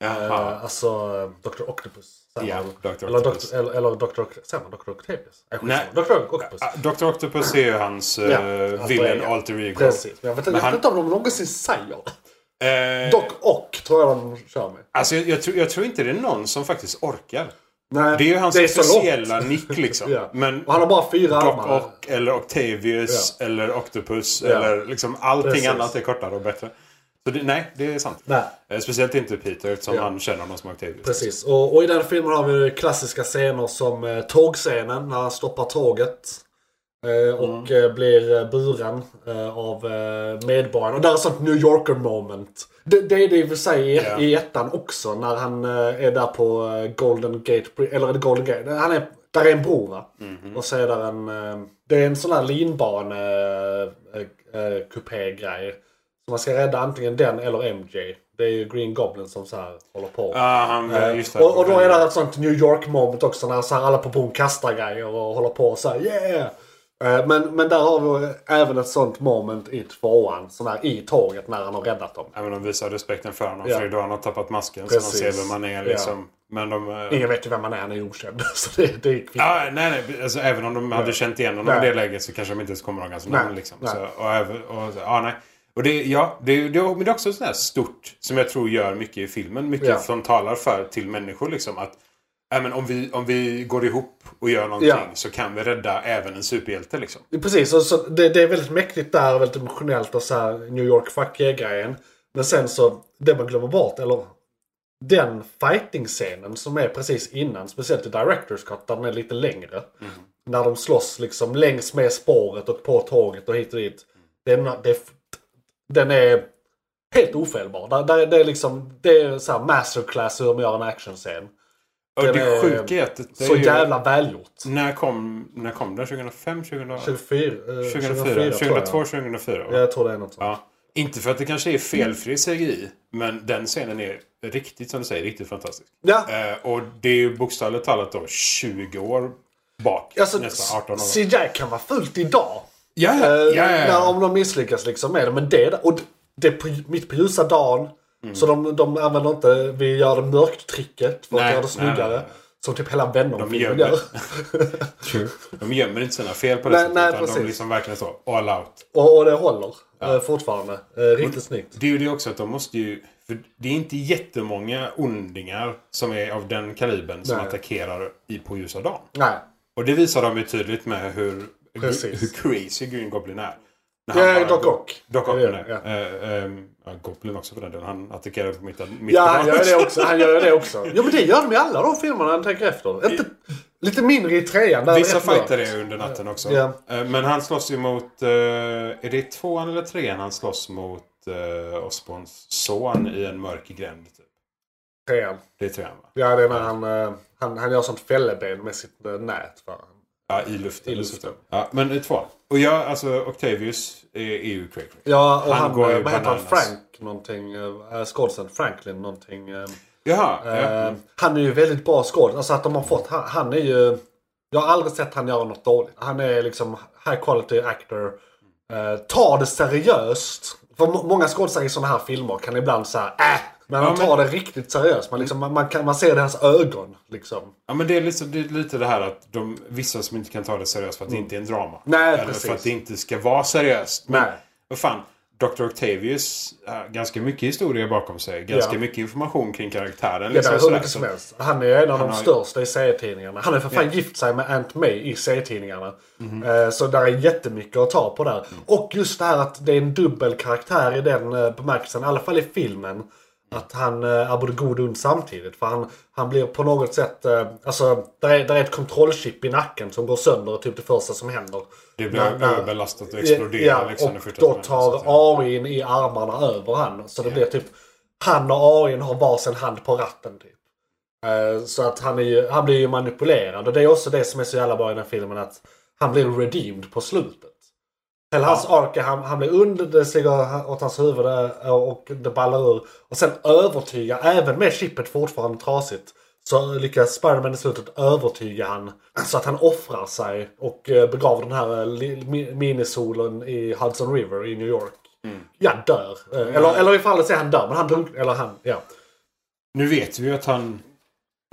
Eh, Jaha. alltså eh, Dr. Octopus. Ja. Dr. Eller, Octopus. Eller, eller Dr. Säger man Dr. Octavius? Nej, Nej. Dr. Octopus. Dr. Octopus är ju hans Ja, uh, hans villain egen. alter ego. Precis. Men jag vet, Men jag vet han- inte om de någonsin säger. Eh, Dock och tror jag de kör med. Alltså jag, jag, tror, jag tror inte det är någon som faktiskt orkar. Nej, Det är ju hans långt. officiella nick liksom. Ja. Men Och han har bara fyra Doc armar. Ock eller Octavius eller Octopus Ja. eller liksom allting Precis. annat är kortare och bättre. Så det, nej, det är sant. Nej. Eh, Speciellt inte Peter eftersom Ja. han känner honom som Octavius. Precis. Och, och i den filmen har vi klassiska scener som eh, tågscenen när han stoppar tåget. Eh, och Mm. blir buren eh, av eh, medborgarna. Och där är sånt New Yorker moment. Det, det är det i och för sig i, Ja. i ettan också när han är där på Golden Gate. Eller är det Golden Gate? Han är, där är en bro va? Mhm. Och så är där en... Det är en sån här linbane eh, eh, kupé-grej. Så man ska rädda antingen den eller MJ. Det är ju Green Goblin som så här håller på. Ja, han, Eh, det. och, och då är det ett sånt New York moment också när så här alla på bron kastar grejer och håller på och så här yeah! Eh, Men, men där har vi även ett sånt moment i tvåan. Sån här i tåget när han har räddat dem. Även de visar respekten för honom. Ja. För då han har tappat masken Precis. så man ser vem han är liksom. Men de... eh, Ingen vet ju vem han är, han är okänd. Så det, det kvitt. Ja, nej, nej. Alltså, även om de hade känt igen honom Nej. i det läget så kanske de inte ens kommer ihåg hans Nej. namn. Liksom. Nej. Så, och, även- och, ja, nej. Och det, ja, det, det, men det är också sånt här stort som jag tror gör mycket i filmen. Mycket Ja. som talar för till människor. Liksom, att men om, vi, om vi går ihop och gör någonting Ja. så kan vi rädda även en superhjälte. Liksom. Precis, och så det, det är väldigt mäktigt där, väldigt emotionellt och så här New York fuck grejen Men sen så, det man glömmer bort, eller den fighting-scenen som är precis innan, speciellt i Directors Cut där den är lite längre. När de slåss liksom längs med spåret och på tåget och hit och dit. Den, det, är- den är helt ofelbar. Där, där, det är liksom, det är så här masterclass hur man gör en actionscen. Och det är sjuka är att det är Så ju, jävla välgjort. När kom, när kom den? 2005? 2004? 24, eh, 2004? 2004 tror jag. 2002, 2004? va? Jag tror det är något sånt. Ja. Inte för att det kanske är felfri CGI. Men den scenen är riktigt, som du säger, riktigt fantastisk. Ja. Eh, och det är ju bokstavligt talat då 20 år bak. Alltså, nästan 18 år. CGI kan vara fullt idag. Ja, Eh, ja, ja, När, ja. om de misslyckas liksom med det. Men det, och det är på, mitt på ljusa dagen. Mm. Så de, de använder inte, vi gör det mörkt tricket för att Nej, göra det snyggare. nej, nej. Som typ hela vänner De filmen gömmer. gör. De gömmer inte sina fel på det Nej, sättet. nej, utan de precis. är liksom verkligen så all out. och, och det håller eh, fortfarande. Eh, riktigt snyggt. Det är ju det också att de måste ju... För det är inte jättemånga ondingar som är av den kalibern som attackerar i på ljusa dagen. Nej. Och det visar de ju tydligt med hur, Precis. hur crazy Green Goblin är. Ja, Doc Ock. Doc Ock Ja. Eh, ja, Goblin också för den delen. Han attackerar på mitt, mitt Ja, han gör det också. Han gör det också. Ja, men det gör de i alla de filmerna han tänker efter. Inte, lite mindre i trean. Där Vissa fighter är under natten också. Ja. Eh, Men han slåss ju mot... eh, Är det tvåan eller trean han slåss mot uh, Osborns son i en mörk gränd? Typ. Trean. Det är trean va? Ja, det är när han, eh, han, han gör sånt fälleben med sitt eh, nät. För. Ja, i luften. I luften. Ja, men i tvåan. Och jag, alltså Octavius är, är ju cray cray. Ja, och Han han, går ju eh, vad heter han? Frank någonting. Äh, skådisen Franklin någonting. eh, Jaha. ja. Eh, Han är ju väldigt bra skådis. Alltså att de har fått, han, han är ju... Jag har aldrig sett han göra något dåligt. Han är liksom high quality actor. Uh, tar det seriöst. För må- många skådespelare i sådana här filmer kan ibland säga äh, men han Ja, men- tar det riktigt seriöst. Man, liksom, man, man, kan, man ser det i hans ögon. Liksom. Ja men det är, liksom, det är lite det här att de, vissa som inte kan ta det seriöst för att det inte är en drama. Nej, Eller precis. för att det inte ska vara seriöst. Men Nej. vad fan. Dr. Octavius har ganska mycket historia bakom sig. Ganska Ja. mycket information kring karaktären. Ja, det Liksom, är hur mycket som helst. Han är en av de har- största i serietidningarna. Han är för fan gift sig med Aunt May i serietidningarna. Eh, Så där är jättemycket att ta på där. Mm. Och just det här att det är en dubbel karaktär i den eh, bemärkelsen. I alla fall i filmen. Att han eh, är både god och ond samtidigt. För han, han blir på något sätt... eh, Alltså, där är, där är ett kontrollchip i nacken som går sönder. Typ det första som händer. Det blir När- överbelastat och exploderar. Ja, liksom, och då tar AIn i armarna över han. Så det blir typ... Han och AIn har varsin hand på ratten typ. Eh, Så att han, är ju, han blir ju manipulerad. Och det är också det som är så jävla bra i den filmen. Att han blir redeemed på slutet. Hela hans ark är han, han blir ond, det stiger åt hans huvud och det ballar ur. Och sen övertygar, även med chippet fortfarande trasigt. Så lyckas Spiderman i slutet övertyga han så att han offrar sig och eh, begraver den här eh, minisolen i Hudson River i New York. Ja, dör. Eh, Eller, eller i fallet säger han dör, men han drunknar. Eller han, ja. Nu vet vi ju att han...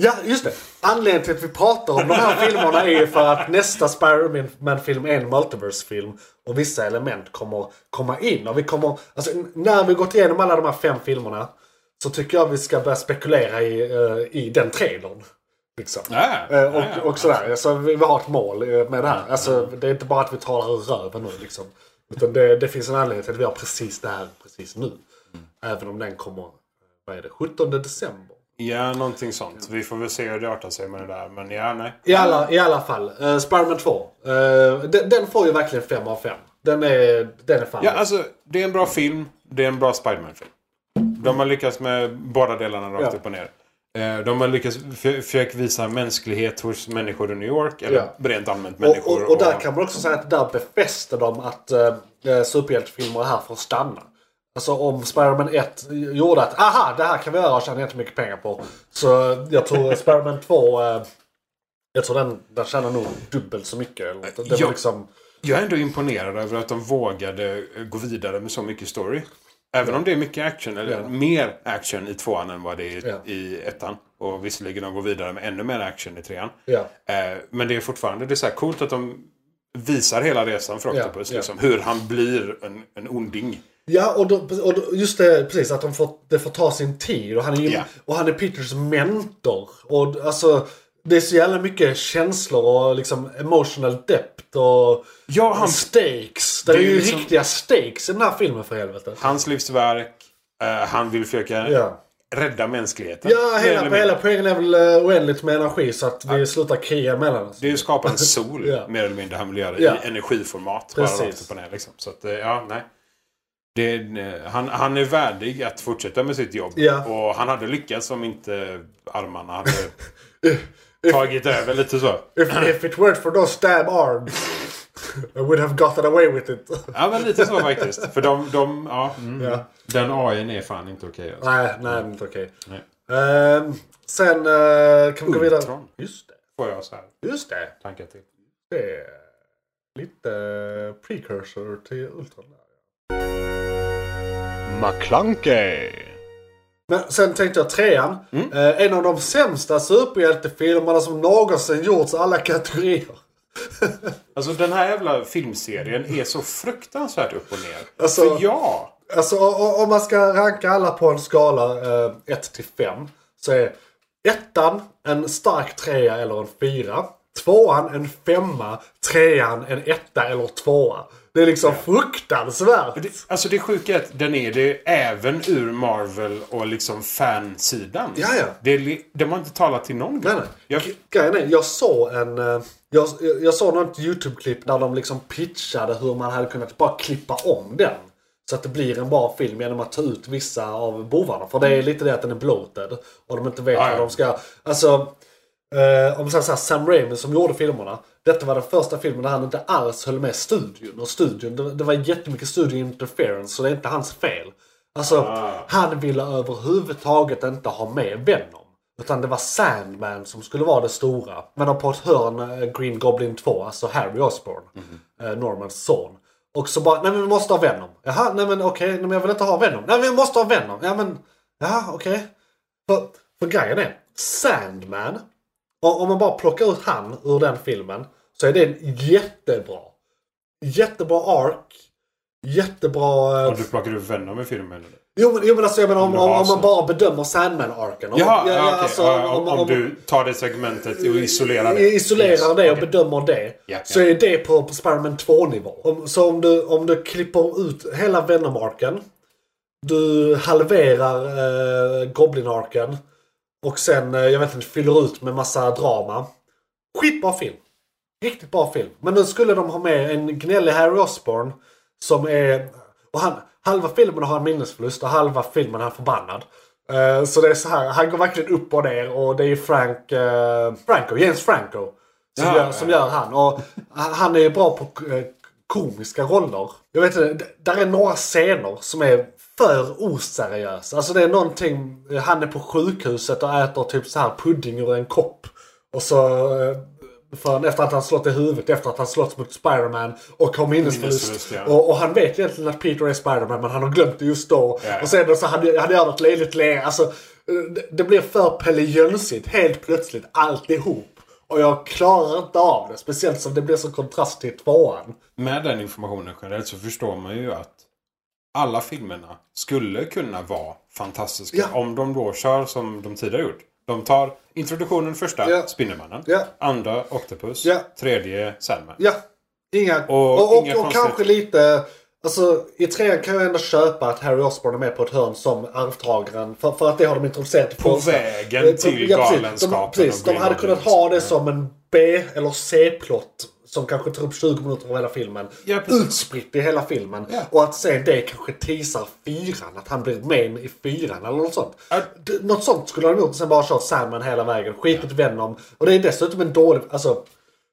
Ja, just det. Anledningen till att vi pratar om de här filmerna är ju för att nästa Spider-Man-film är en multiverse-film. Och vissa element kommer komma in. Och vi kommer, alltså, när vi gått igenom alla de här fem filmerna så tycker jag vi ska börja spekulera i, eh, i den trailern. Liksom. Ja, Eh, och, ja. och sådär. Alltså, vi, har ett mål med det här. Alltså, det är inte bara att vi det ur röven nu. Liksom. Utan det, det finns en anledning till att vi har precis det här precis nu. Även om den kommer, vad är det, 17 december. Ja, någonting sånt. Vi får väl se hur det artar sig med det där. Men ja, nej. I alla, I alla fall, uh, Spiderman 2. eh, den, den får ju verkligen 5 av 5. Den är, den är fan Ja, alltså det är en bra film. Det är en bra Spiderman-film. De har lyckats med båda delarna rakt Ja. upp och ner. Eh, De har lyckats försöka visa mänsklighet hos människor i New York. Eller Ja. rent allmänt och, människor. och, och där kan man också säga att där befäster de att uh, superhjältefilmer är här för att stanna. Alltså om Spiderman 1 gjorde att aha, det här kan vi göra och tjäna jättemycket pengar på. Så jag tror Spiderman 2, eh, jag tror den, den tjänar nog dubbelt så mycket. Eller något. Det var Ja. liksom, Jag är ändå imponerad över att de vågade eh, gå vidare med så mycket story. Även om det är mycket action, eller Ja. mer action i tvåan än vad det är i, Ja. i ettan. Och visserligen de går vidare med ännu mer action i trean. ja. Eh, men det är fortfarande det är så coolt att de visar hela resan för Ja, Octopus. ja. Liksom, hur han blir en, en onding. Ja, och, då, och då, just det precis att de får, det får ta sin tid. Och han är, Ja. och han är Peters mentor. Och alltså, det är så jävla mycket känslor och liksom emotional depth och Ja, han, stakes. Det det är ju liksom- riktiga stakes i den här filmen för helvete. hans livsverk. eh, han vill försöka Ja, rädda mänskligheten. ja hela, hela poängen är väl uh, oändligt med energi så att vi slutar kriga mellan oss. Det är ju att skapa en sol, Ja. mer eller mindre, han vill göra Ja. i energiformat. Precis. Bara rakt upp och ner, liksom. Så att, eh, ja, nej. Det eh, han, han är värdig att fortsätta med sitt jobb. Ja. Och han hade lyckats om inte armarna hade tagit över lite så. If, if it weren't for those stab arms. I would have gotten away with it. Ja, men lite så faktiskt. För de, de ja, mm, Ja. Den AIn är fan inte okej. alltså. nej, nej, inte okej. Nej. Ehm, sen eh, kan vi gå vidare. Ultron. Just det. Får jag så här Just det. tankar till. Det är lite precursor till Ultron. McClunkey. Men sen tänkte jag trean. Eh, en av de sämsta superhjältefilmerna som någonsin gjorts i alla kategorier. Alltså den här jävla filmserien är så fruktansvärt upp och ner. Alltså- För ja! Alltså om man ska ranka alla på en skala 1 till 5. Så är ettan en stark trea eller en fyra. Tvåan en femma. Trean en etta eller tvåa. Det är liksom fruktansvärt. Det, alltså det sjuka är att den är det även ur Marvel och liksom fansidan. Ja, ja. Det, de har inte talat till någon. Nej, nej. Jag, Grejen är, jag såg en... eh, Jag, jag såg något YouTube-klipp där de liksom pitchade hur man hade kunnat bara klippa om den. Så att det blir en bra film genom att ta ut vissa av bovarna. För det är lite det att den är bloated. Och de inte vet Ja, ja. vad de ska... Alltså... Eh, om man säger Sam Raimi som gjorde filmerna. Detta var den första filmen där han inte alls höll med studion. Och studion, det, det var jättemycket studio interference. Så det är inte hans fel. Alltså, Ah. han ville överhuvudtaget inte ha med Venom. Utan det var Sandman som skulle vara det stora. Men på ett hörn eh, Green Goblin 2, alltså Harry Osborn. eh, Normans son. Och så bara, nej men vi måste ha Venom. Jaha, nej men okej, nej, men jag vill inte ha Venom. Nej men vi måste ha Venom. Ja men, jaha okej. För, för grejen är, Sandman. Och om man bara plockar ut han ur den filmen. Så är det en jättebra. Jättebra ark. Jättebra... eh, om du plockar upp Venom i filmen. Eller? Jo men, jo, men alltså jag menar om, om, om man bara bedömer Sandman-arken. Om- Jaha, ja, alltså, om- du tar det segmentet och isolerar det. isolerar Yes, det och okej. bedömer det. Ja, Så ja. är det på, på Spiderman 2-nivå. Om, så om du, om du klipper ut hela Venom-arken. Du halverar eh, Goblin-arken. Och sen, eh, jag vet inte, fyller ut med massa drama. Skitbra film. Riktigt bra film. Men nu skulle de ha med en gnällig Harry Osborn. Som är... Och han, halva filmen har han minnesförlust och halva filmen är han förbannad. Eh, så det är så här, han går verkligen upp och ner och det är Frank... eh, Franco, James Franco. Som, Ja, gör, som ja. gör han. Och han är ju bra på komiska roller. Jag vet inte, där är några scener som är för oseriösa. Alltså det är någonting, han är på sjukhuset och äter typ så här pudding ur en kopp. Och så... eh, För efter att han slått i huvudet, efter att han slått mot Spiderman och har minnesförlust. Minnesförlust, ja. och, och han vet egentligen att Peter är Spiderman men han har glömt det just då. Ja. Och sen så han, han gör något löjligt leende. Alltså, eh, det, det blir för Pelle Jönsigt helt plötsligt alltihop. Och jag klarar inte av det. Speciellt som det blir så kontrast till tvåan. Med den informationen generellt så förstår man ju att alla filmerna skulle kunna vara fantastiska. Ja. Om de då kör som de tidigare gjort. De tar introduktionen första, Ja. Spindelmannen. Ja. Andra, Octopus. Ja. Tredje, Sandman. Ja, inga... Och Och, och, inga och, kanske lite... Alltså i trean kan jag ändå köpa att Harry Osborn är med på ett hörn som arvtagaren. För, för att det har de introducerat På vägen Eh, till ja, precis. galenskapen De, precis, de hade kunnat ha det som en B eller C-plott. Som kanske tar upp 20 minuter av hela filmen. Ja, precis. utspritt i hela filmen. Ja. Och att se det kanske teasar fyran. Att han blir med i fyran eller något sånt. Ja. Något sånt skulle de gjort. Sen bara kört Sandman hela vägen. Skitit Venom. Och det är dessutom en dålig... Alltså,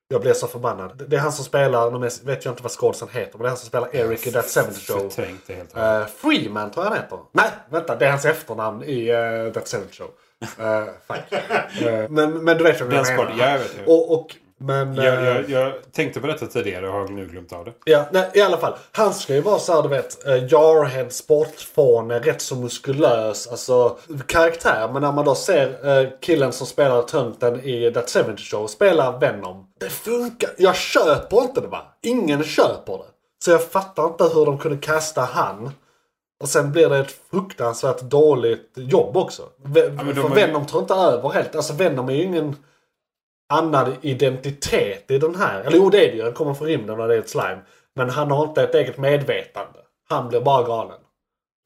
jag blir så förbannad. Det är han som spelar, nu vet jag inte vad skådisen heter, men det är han som spelar Eric i That 70 Show. Förträngt helt. Uh, Freeman tror jag han heter. Nej, vänta. Det är hans efternamn i uh, That 70 Show. Uh, fuck. Eh, men, men du vet vad jag menar. ja, jag vet. Och, och, men... jag, eh, jag, jag tänkte på detta tidigare och har nu glömt av det. Ja, nej, i alla fall. Han ska ju vara så här, du vet, uh, Jarhead, sportfåne, rätt så muskulös, alltså karaktär. Men när man då ser eh, killen som spelar tönten i That 70 Show spela Venom. Det funkar. Jag köper inte det va. Ingen köper det. Så jag fattar inte hur de kunde kasta han. Och sen blir det ett fruktansvärt dåligt jobb också. Men de för har ju- Venom tar inte över helt. Alltså Venom är ju ingen annan identitet i den här. Eller jo det är det ju. Han kommer från rymden och det är ett slime. Men han har inte ett eget medvetande. Han blir bara galen.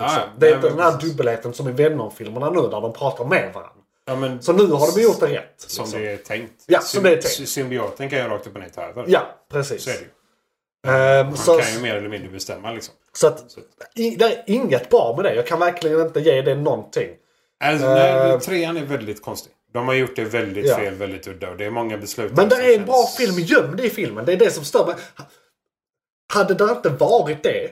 Så ja, det är inte den här precis. dubbelheten som i Venom-filmerna nu där de pratar med varandra. Ja, men Så nu har de gjort det rätt. som liksom. det är tänkt. Ja, som det är tänkt. Sy- Symbioten kan ju rakt upp och ner ta över. Ja, precis. Så är det ju. Ehm, Han så, kan ju mer eller mindre bestämma liksom. så att, i, det är inget bra med det. Jag kan verkligen inte ge det någonting. Alltså, Eh. nej, trean är väldigt konstig. De har gjort det väldigt Ja. fel, väldigt udda och det är många beslut. Men det är en bra känns- film gömd i filmen. Det är det som stör mig. hade det inte varit det.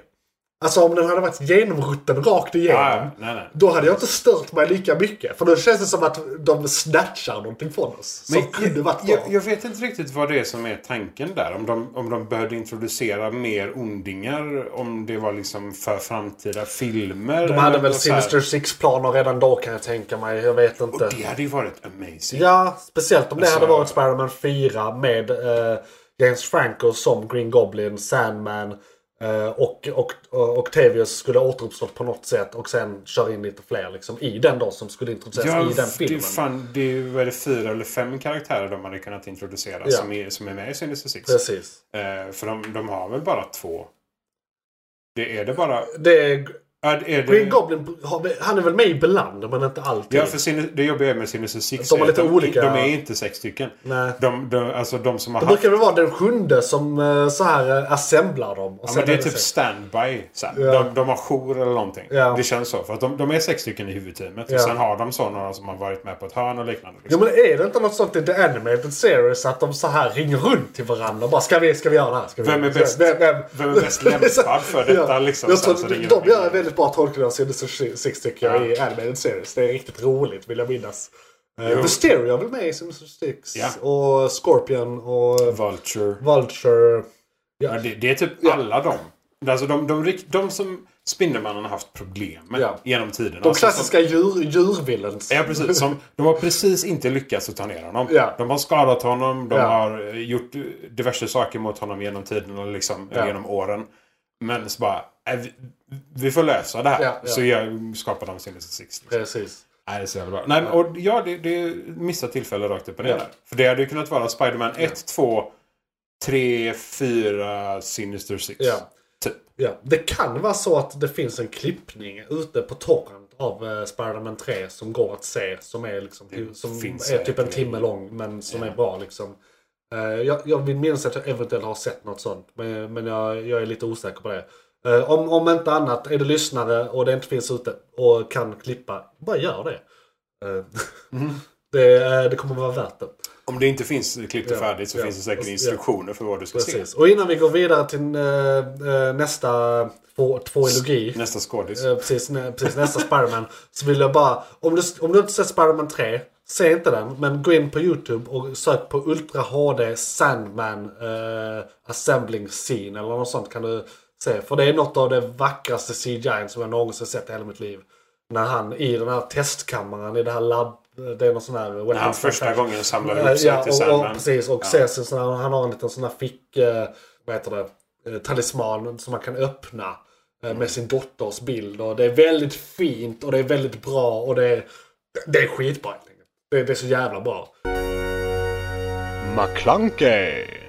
Alltså om den hade varit genomrutten rakt igenom. Ja, nej, nej. Då hade jag inte stört mig lika mycket. För då känns det som att de snatchar någonting från oss. Som kunde varit bra. jag, jag vet inte riktigt vad det är som är tanken där. Om de, om de behövde introducera mer ondingar. Om det var liksom för framtida filmer. de hade väl. Sinister Six-planer redan då kan jag tänka mig. Jag vet inte. Det hade ju varit amazing. Ja, speciellt om det Alltså- hade varit Spider-Man 4 med eh, James Franco som Green Goblin, Sandman och, och, och Octavius skulle återuppstått på något sätt och sen köra in lite fler liksom, i den då som skulle introduceras Ja, i den det, filmen. är fan, det är det fyra eller fem karaktärer de hade kunnat introducera Ja. som, är, som är med i Sinister Six. Precis. Eh, för de, de har väl bara två? Det är det bara... Det är, Är, är Green det, Goblin, har- han är väl med ibland men inte alltid. ja, för Sin- det jobbiga är med Sinister Six De är lite de, olika- De är inte sex stycken. Nej. De, de, alltså de som har Det haft... brukar väl vara den sjunde som eh, så här eh, assemblar dem. Ja, sen men det är typ sex. standby. Så här. Ja. De, de har jour eller någonting. Ja. Det känns så. För att de, de är sex stycken i huvudteamet. Ja. Och sen har de så några som har varit med på ett hörn och liknande. Jo Liksom. men är det inte något sånt i The Animated Series att de så här ringer runt till varandra och bara ska vi, ska vi göra det här? Ska vi Vem är bäst- Vem, vem, vem är bäst lämpad för detta, liksom? Jag Sen tror, så de de gör in. Väldigt bra tolkning av Sinister Six tycker jag Ja. i Animated Series. Det är riktigt roligt vill jag minnas. Uh, Jo. Mysterio är väl med i Sinister Six? Ja. Och Scorpion och Vulture. Vulture. Ja, det, det är typ alla de. Alltså de, de, rikt- de som Spindelmannen har haft problem med Ja. genom tiden. De alltså, klassiska djur, djurvillens. Ja, precis. Som, de har precis inte lyckats att ta ner honom. Ja. De har skadat honom. De Ja. har eh, gjort eh, diverse saker mot honom genom tiden och liksom, genom åren. Men så bara, vi, vi får lösa det här. Ja, ja. Så jag skapar de Sinister Six. Liksom. Precis. Nej, det är så jävla bra. Nej, men, och, ja, det, det missat tillfälle rakt upp och ner Ja. För det hade ju kunnat vara Spider-Man 1, 2, 3, 4, Sinister Six. Ja. Typ. Ja. Det kan vara så att det finns en klippning ute på torrent av uh, Spider-Man 3 som går att se. Som är, liksom, Det som är typ en timme lång men som är bra. Liksom. Eh, jag, jag vill minnas att jag eventuellt har sett något sånt. Men, men jag, jag är lite osäker på det. Eh, om, om inte annat, är du lyssnare och det inte finns ute och kan klippa, bara gör det. Eh, Mm. det, eh, det kommer vara värt det. Om det inte finns klippt och färdigt så ja. finns det säkert Ja. instruktioner för vad du ska se. Precis. Och innan vi går vidare till nästa två, tvåilogi. Nästa skådis. Precis, precis nästa Spiderman. Så vill jag bara, om du, om du inte sett Spiderman 3, se inte den. Men gå in på YouTube och sök på Ultra HD Sandman eh, Assembling Scene eller något sånt kan du se. För det är något av det vackraste CGI som jag någonsin sett i hela mitt liv. När han i den här testkammaren i det här labb, det är någon sån här... När han första gången samlar ihop sig ja, till och, Sandman. och, precis. Och Ja. ser sin sån här, han har en liten sån här fick... Eh, vad heter det? Eh, talisman som man kan öppna. Eh, med sin dotters bild. Och det är väldigt fint och det är väldigt bra. Och det är, det är skitbra helt enkelt. Det, det är så jävla bra. McClunkey.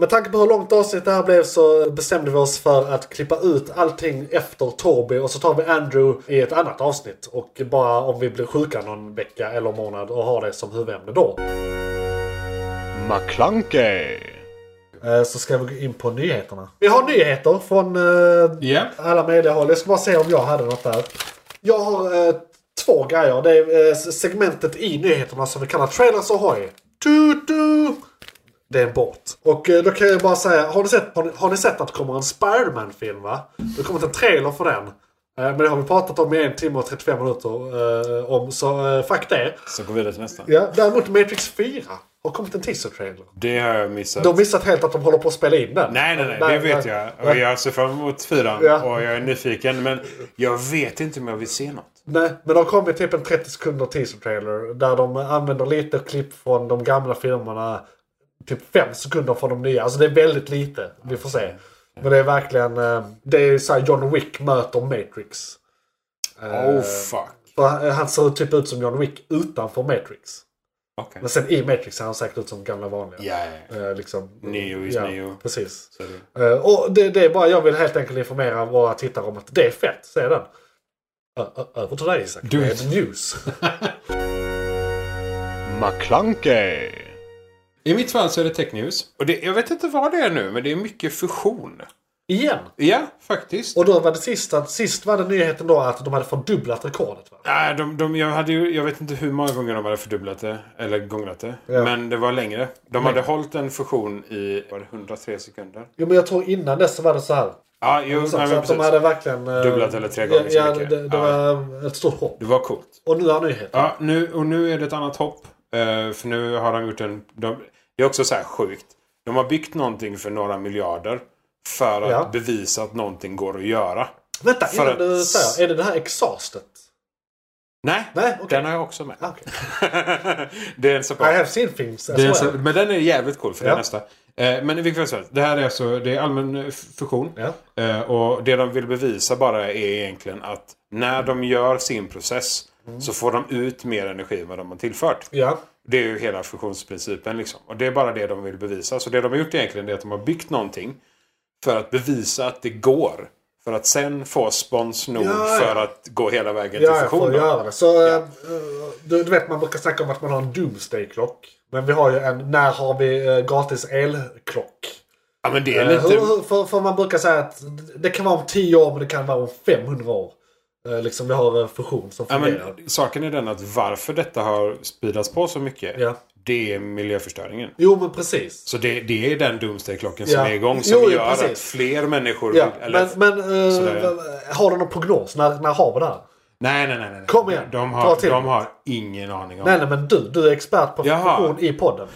Med tanke på hur långt avsnitt det här blev så bestämde vi oss för att klippa ut allting efter Toby och så tar vi Andrew i ett annat avsnitt. Och bara om vi blir sjuka någon vecka eller månad och har det som huvudämne då. McClunkey. Eh, Så ska vi gå in på nyheterna. Vi har nyheter från Ja. alla möjliga håll. Jag ska bara se om jag hade något där. Jag har eh, två grejer. Det är eh, segmentet i nyheterna som vi kallar Trailers Ahoy. Tu-tu! Det är en båt. Och eh, då kan jag bara säga, har ni sett, har ni, har ni sett att det kommer en Spiderman-film va? Det har kommit en trailer för den. Eh, men det har vi pratat om i en timme och 35 minuter eh, om, så eh, fuck det. Så går vi vidare till nästa. Ja, däremot Matrix 4 har kommit en teaser-trailer. Det har jag missat. De har missat helt att de håller på att spela in den. Nej, nej, nej. Det vet jag. Och jag ser fram emot fyran. Ja. Och jag är nyfiken. Men jag vet inte om jag vill se något. Nej, men det har kommit typ en 30 sekunder teaser trailer. Där de använder lite klipp från de gamla filmerna. Typ 5 sekunder från de nya. Alltså det är väldigt lite. Vi får se. Men det är verkligen... eh, Det är så här John Wick möter Matrix. Eh, Oh fuck. För han- ser typ ut som John Wick utanför Matrix. Okej. Men sen i Matrix ser han säkert ut som gamla vanliga. Ja. Eh, liksom, Neo is ja, Neo. Precis. Är. Eh, och det, det är bara, jag vill helt enkelt informera våra tittare om att det är fett. Se den. Över till dig Isak. Do med it. news. McClunkey. I mitt fall så är det tech news. Och det, jag vet inte vad det är nu, men det är mycket fusion. Igen. Ja, faktiskt. Och då var det sist, att, sist var det nyheten då att de hade fördubblat rekordet. Va? Nej, de, de, jag, hade ju, jag vet inte hur många gånger de hade fördubblat det. Eller gångrat det. Ja. Men det var längre. De hade hållit en fusion i var det 103 sekunder. Jo men jag tror innan dess så var det så här. Ja, jo, Så, nej, så att de hade verkligen... eh, Dubblat eller tre gånger så ja, mycket. Det, det Ja. var ett stort hopp. Det var coolt. Och nu är nyheten. Ja, nu, och nu är det ett annat hopp. Eh, för nu har de gjort en... De, det är också så här sjukt. De har byggt någonting för några miljarder. För att Ja. bevisa att någonting går att göra. Vänta, För innan du säger. Är det det här exhaustet? Nej, Nej, okej. den har jag också med. Ah, okej. det är en I separat. have seen Det en, well. se- men den är jävligt cool för det Ja. är nästa. Eh, men i vilket fall Det här är alltså det är allmän eh, fusion. Ja. Eh, och det de vill bevisa bara är egentligen att när de gör sin process Mm. så får de ut mer energi än vad de har tillfört. Ja. Det är ju hela fusionsprincipen liksom. Och det är bara det de vill bevisa. Så det de har gjort egentligen är att de har byggt någonting för att bevisa att det går. För att sen få spons nog Ja, ja. för att gå hela vägen Ja, till fusion. då. göra det. Så, eh, du, du vet man brukar snacka om att man har en Doomsday-klock. Men vi har ju en när har vi eh, gratis elklock. Ja men det är Eh, lite... hur, för, för man brukar säga att det kan vara om 10 år men det kan vara om 500 år. Eh, liksom vi har eh, fusion som Ja, fungerar. men saken är den att varför detta har speedats på så mycket. Ja. Det är miljöförstöringen. Jo men precis. Så det, det är den Doomsday-klockan som Ja. är igång. Som Jo, gör precis. att fler människor... Ja, eller, men men eh, sådär, ja. har du någon prognos? När, när har vi det här? nej, nej, nej, nej. Kom igen, De ta har, till de har ingen aning om Nej, nej men du, du är expert på Jaha. fusion i podden.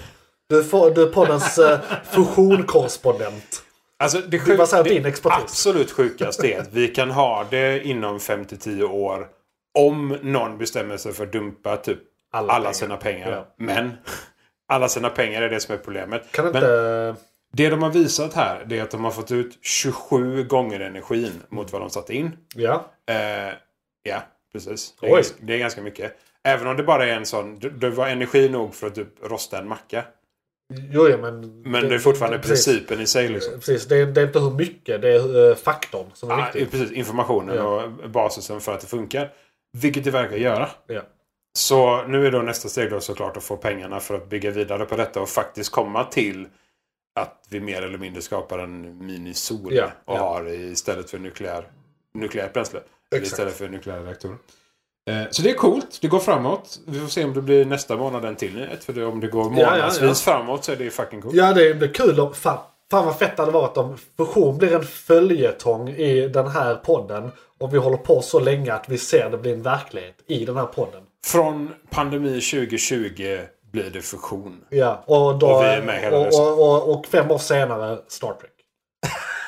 Du, får, du är poddens uh, fusionkorrespondent. Alltså, det, här det din expertis. absolut sjukaste är att vi kan ha det inom 5-10 år. Om någon bestämmer sig för att dumpa typ Alla alla, pengar. sina pengar. Ja. Men alla sina pengar är det som är problemet. Kan Men inte... det de har visat här det är att de har fått ut 27 gånger energin mot vad de satte in. Ja. Eh, ja, precis. Det är, ganska, det är ganska mycket. Även om det bara är en sån... Det var energi nog för att typ rosta en macka. Jo, ja, men... Men det är fortfarande precis. principen i sig liksom. Precis, det är, det är inte hur mycket, det är eh, faktorn som är Ja, viktig. precis. Informationen Ja. och basisen för att det funkar. Vilket det verkar göra. Ja. Så nu är då nästa steg då såklart att få pengarna för att bygga vidare på detta och faktiskt komma till att vi mer eller mindre skapar en minisol Ja, och har istället för nukleär, nukleärt bränsle. Exakt. istället för nukleära reaktorer. Eh, Så det är coolt. Det går framåt. Vi får se om det blir nästa månad en till nyhet. För det, om det går Ja, ja, månadsvis framåt så är det ju fucking coolt. Ja, det är kul. Om, fan, fan vad fett det hade varit om fusion blir en följetong i den här podden. Och vi håller på så länge att vi ser det bli en verklighet i den här podden. Från pandemi 2020 blir det fusion. Ja, och, då, Och vi är med hela och, och, och, och fem år senare Star Trek.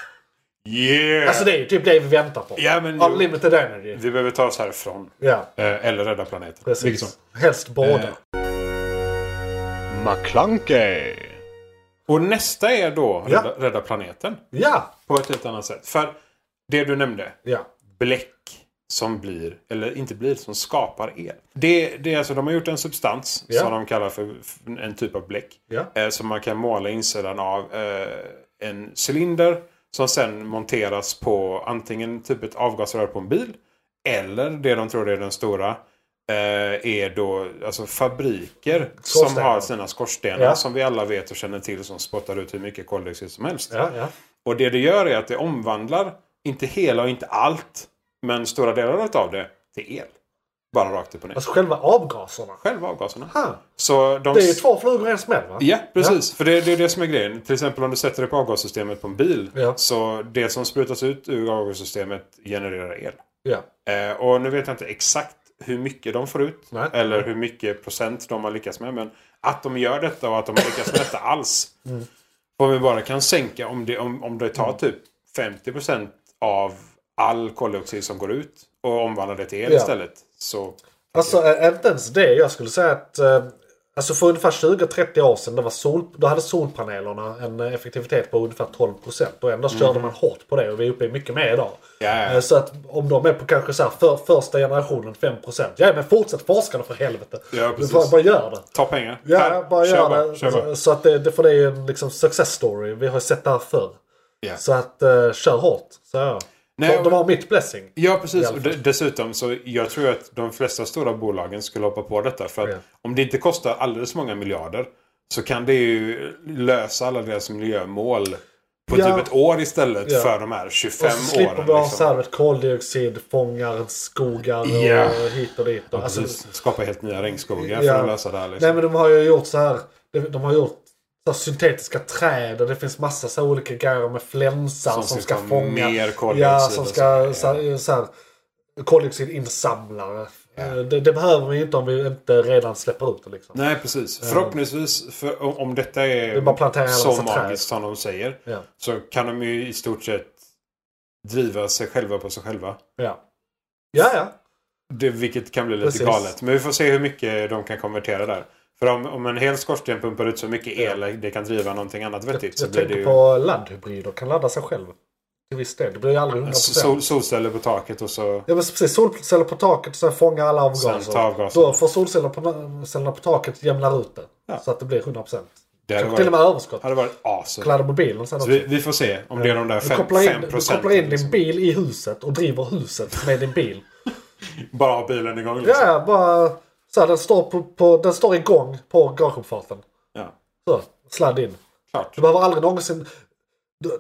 Yeah! Alltså det är ju typ det vi väntar på. Ja, men. Unlimited energy. Vi behöver ta oss härifrån. Ja, Eh, eller rädda planeten. Vilket precis. som. Helst båda. Eh, McClunkey. Och nästa är då Ja. rädda, rädda planeten. Ja, På ett helt annat sätt. För det du nämnde. ja. Bläck som blir, eller inte blir, som skapar el. Det, det är alltså, de har gjort en substans Ja. som de kallar för en typ av bläck. Ja. Eh, som man kan måla insidan av eh, en cylinder. Som sen monteras på antingen typ ett avgasrör på en bil. Eller det de tror är den stora. Eh, är då alltså fabriker som har sina skorstenar. Ja. Som vi alla vet och känner till. Som spottar ut hur mycket koldioxid som helst. Ja, ja. Och det det gör är att det omvandlar, inte hela och inte allt, men stora delar av det till el. Bara rakt upp och ner. Alltså själva avgaserna. Själva avgaserna. Ha. Så de... Det är ju två flugor i en smäll va? Ja, precis. För det, det är det som är grejen. Till exempel om du sätter det på avgassystemet på en bil. Ja. Så det som sprutas ut ur avgassystemet genererar el. Ja. Eh, och nu vet jag inte exakt hur mycket de får ut. Nej. Eller hur mycket procent de har lyckats med. Men att de gör detta och att de har lyckats med detta alls. Mm. Om vi bara kan sänka om det, om, om det tar typ 50 procent av all koldioxid som går ut. Och omvandlar det till el Ja. istället. Så Alltså äh, inte ens det. Jag skulle säga att äh, alltså för ungefär 20-30 år sedan det var sol, då hade solpanelerna en effektivitet på ungefär 12%. Och ändå körde man hårt på det och vi är uppe i mycket mer idag. Äh, Så att om de är på kanske så här för, första generationen 5%. Ja men fortsätt forska då för helvete. Ja, precis. får bara gör det. ta pengar. Ja, Här, bara gör bara, det. bara. Så att det, för det är en liksom success story. Vi har sett det här förr. Ja. Så att uh, kör hårt. Så ja. Nej, de, de har mitt blessing. Ja, precis. Och dessutom så jag tror att de flesta stora bolagen skulle hoppa på detta. För att Ja. om det inte kostar alldeles många miljarder så kan det ju lösa alla deras miljömål på Ja. typ ett år istället Ja. för de här 25 Och så slipper åren. vi ha liksom. så här, vet, koldioxid, fångar, skogar Ja. och hit och dit. Ja, Alltså. Skapa helt nya regnskogar Ja. för att lösa det här. Liksom. nej men de har ju gjort så här. De har gjort så syntetiska träd och det finns massa så olika grejer med flänsar som, Som ska, fånga. mer Ja, som ska så. här, så här, koldioxidinsamlare. Eh, Det, det behöver vi inte om vi inte redan släpper ut det liksom. Nej, precis. Förhoppningsvis, för om, detta är, Det så magiskt som de säger, Ja. så kan de ju i stort sett driva sig själva på sig själva. Ja, ja. ja. Det, vilket kan bli lite Precis. galet. Men vi får se hur mycket de kan konvertera där. För om, om en hel skorsten pumpar ut så mycket el det kan driva någonting annat Jag, vettigt så jag blir det tänker ju på laddhybrider kan ladda sig själv. Till viss del. Det blir ju aldrig 100%. sol, solceller på taket och så... Ja men precis, solceller på taket så fångar alla avgaser. Sen avgaserna. Då får solceller på, cellerna på taket jämnar ut det. Ja. Så att det blir 100%. Det hade Kanske till och varit, med överskott. hade varit awesome. Kladda mobilen sen Så också. vi, vi får se om det är de där Du fem, kopplar in, fem du procenten. kopplar in din liksom. bil i huset och driver huset med din bil. Bara ha bilen igång liksom. Ja, bara så här, den står, på, på, den står igång på garageuppfarten. Ja, Så, sladd in. klart. Du behöver aldrig någonsin...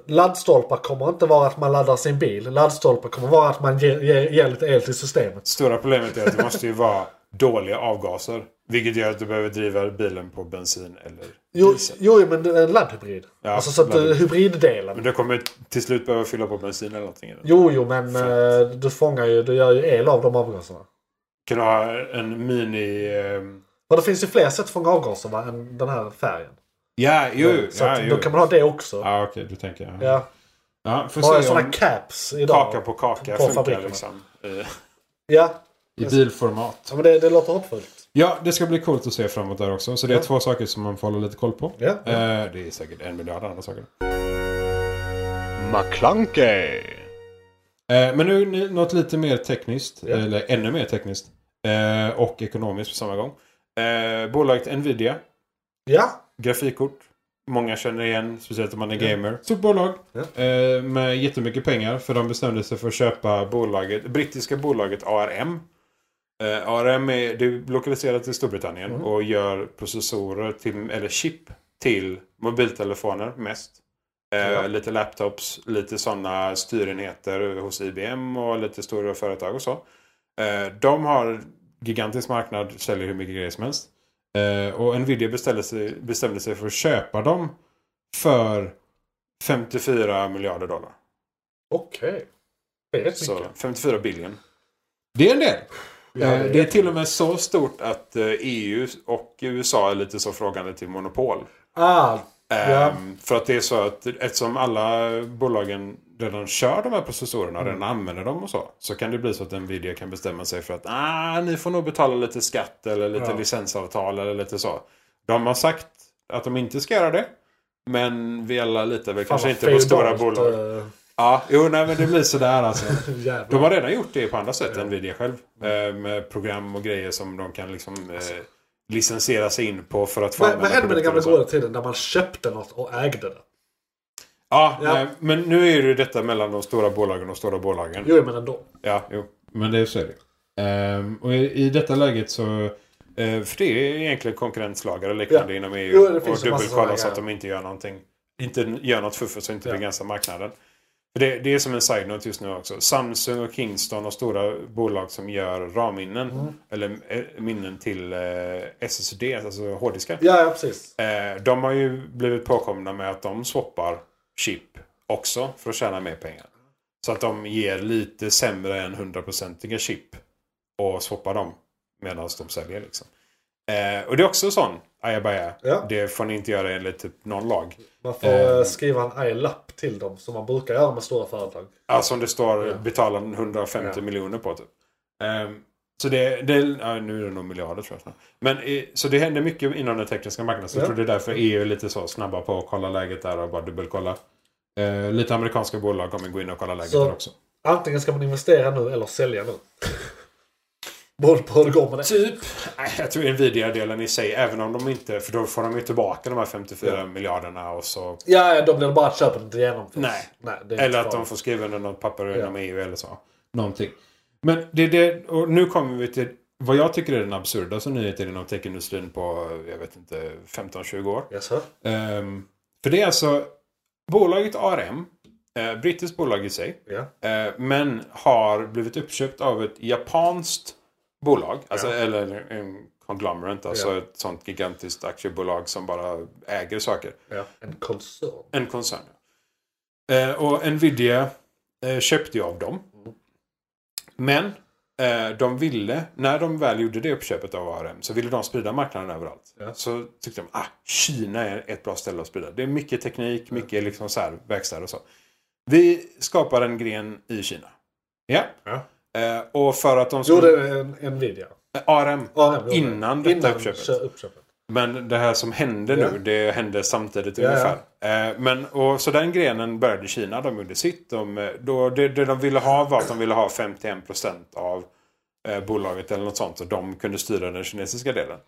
Laddstolpar kommer inte vara att man laddar sin bil. Laddstolpar kommer vara att man ger, ger, ger lite el till systemet. Stora problemet är att det måste ju vara dåliga avgaser. Vilket gör att du behöver driva bilen på bensin eller Jo, diesel. jo men en laddhybrid. Ja, alltså så att laddhybrid. hybriddelen. Men du kommer till slut behöva fylla på bensin eller någonting. Jo, jo, men eh, du fångar ju, du gör ju el av de avgaserna. Kan du ha en mini... ehm, Men det finns ju fler sätt att fånga avgaser va, än den här färgen. Ja, jo. så ja, att, jo. då kan man ha det också. Ja, okej. Du tänker... Ja. Ja. Ja, får se sådana caps idag. kaka på kaka på funkar fabrikerna. liksom. I, Ja. I bilformat. ja, men det, det låter hoppfullt. Ja, det ska bli coolt att se framåt där också. Så det är Ja. två saker som man får hålla lite koll på. Ja. Eh, det är säkert en miljard andra saker. McClunkey. Eh, men nu något lite mer tekniskt. Ja. Eller ännu mer tekniskt. Eh, och ekonomiskt på samma gång. Eh, bolaget Nvidia. Ja. Grafikkort. Många känner igen, speciellt om man är Ja. gamer. Stort bolag. Ja. Eh, med jättemycket pengar. För de bestämde sig för att köpa bolaget, brittiska bolaget ARM. Eh, ARM är, det är lokaliserat i Storbritannien Mm. och gör processorer till, eller chip till mobiltelefoner mest. Eh, Ja. Lite laptops, lite sådana styrenheter hos IBM och lite stora företag och så. Eh, de har gigantisk marknad, säljer hur mycket grejer som helst. Eh, och Nvidia bestämde sig, bestämde sig för att köpa dem för 54 miljarder dollar. Okej. Det är rätt Så mycket. 54 billion. Det är en del. Ja, det är är till och med så stort att EU och USA är lite så frågande till monopol. Ah, Ja. Ehm, För att det är så att eftersom alla bolagen redan kör de här processorerna, Mm. redan använder dem och så. Så kan det bli så att Nvidia kan bestämma sig för att ah, ni får nog betala lite skatt eller lite Ja. licensavtal eller lite så. De har sagt att de inte ska göra det. Men vi alla litar väl kanske inte på stora feodalt, bolag. eh, Ja, jo nej men det blir sådär alltså. De har redan gjort det på andra sätt, Ja. Nvidia själv. Eh, Med program och grejer som de kan liksom eh, licensiera sig in på för att få Vad, hände med den gamla goda tiden där man köpte något och ägde det? Ja, Ja. nej, men nu är det ju detta mellan de stora bolagen och de stora bolagen. Jo, men ändå. Ja, jo. Men det är så är det. Ehm, och i, i detta läget så... eh, för det är egentligen konkurrenslagare och liknande Ja. inom EU. Jo, det och så att de inte gör någonting. Inte gör något fuffens och inte Ja. begränsar marknaden. För det, det är som en side-note just nu också. Samsung och Kingston och stora bolag som gör RAM-minnen. Mm. Eller eh, minnen till eh, SSD, alltså hårddiskar. Ja, ja precis. Eh, de har ju blivit påkomna med att de swappar chip också för att tjäna mer pengar. Så att de ger lite sämre än 100-procentiga chip och swappar dem medan de säljer. Liksom. Eh, och det är också sån ajabaja. Ja. Det får ni inte göra enligt typ någon lag. Man får Eh. eh, skriva en arg lapp till dem som man brukar göra med stora företag. Alltså om det står Ja. betala 150 Ja. miljoner på typ. Ehm, så det, det ja, nu är det nog miljarder tror jag. Men eh, så det händer mycket inom den tekniska marknaden. Så Ja. jag tror det är därför EU är lite så snabba på att kolla läget där och bara dubbelkolla. Eh, lite amerikanska bolag kommer gå in och kolla läget Så- där också. Antingen ska man investera nu eller sälja nu. Det det. Typ. Jag tror Nvidia-delen i sig, även om de inte... För då får de ju tillbaka de här 54 Ja. miljarderna och så... Ja, ja, då blir det bara att köpet inte genomförs. Nej. Nej det Eller att de får skriva under något papper Ja. inom EU eller så. Någonting. Men det det... Och nu kommer vi till vad jag tycker är den absurdaste nyheten inom techindustrin på, jag vet inte, 15-20 år. Jaså? Ehm, för det är alltså bolaget ARM, eh, brittiskt bolag i sig, Ja. eh, men har blivit uppköpt av ett japanskt bolag. Alltså, Ja. Eller en conglomerate, alltså Ja. ett sånt gigantiskt aktiebolag som bara äger saker. ja. En koncern. En koncern. Eh, och Nvidia eh, köpte ju av dem. Men eh, de ville, när de väl gjorde det uppköpet av ARM, så ville de sprida marknaden överallt. Ja. Så tyckte de ah, Kina är ett bra ställe att sprida. Det är mycket teknik, mycket liksom så här, verkstäder och så. Vi skapar en gren i Kina. Ja. Ja. Eh, och för att de skulle... Gjorde en Nvidia. ARM. Ja, det. Innan detta Innan uppköpet. kö- uppköpet. Men det här som hände Ja. nu, det hände samtidigt Ja, ungefär. Eh, men, och, så den grenen började Kina, de gjorde sitt. De, eh, då, det, det de ville ha var att de ville ha 51% av eh, bolaget eller något sånt. Så de kunde styra den kinesiska delen.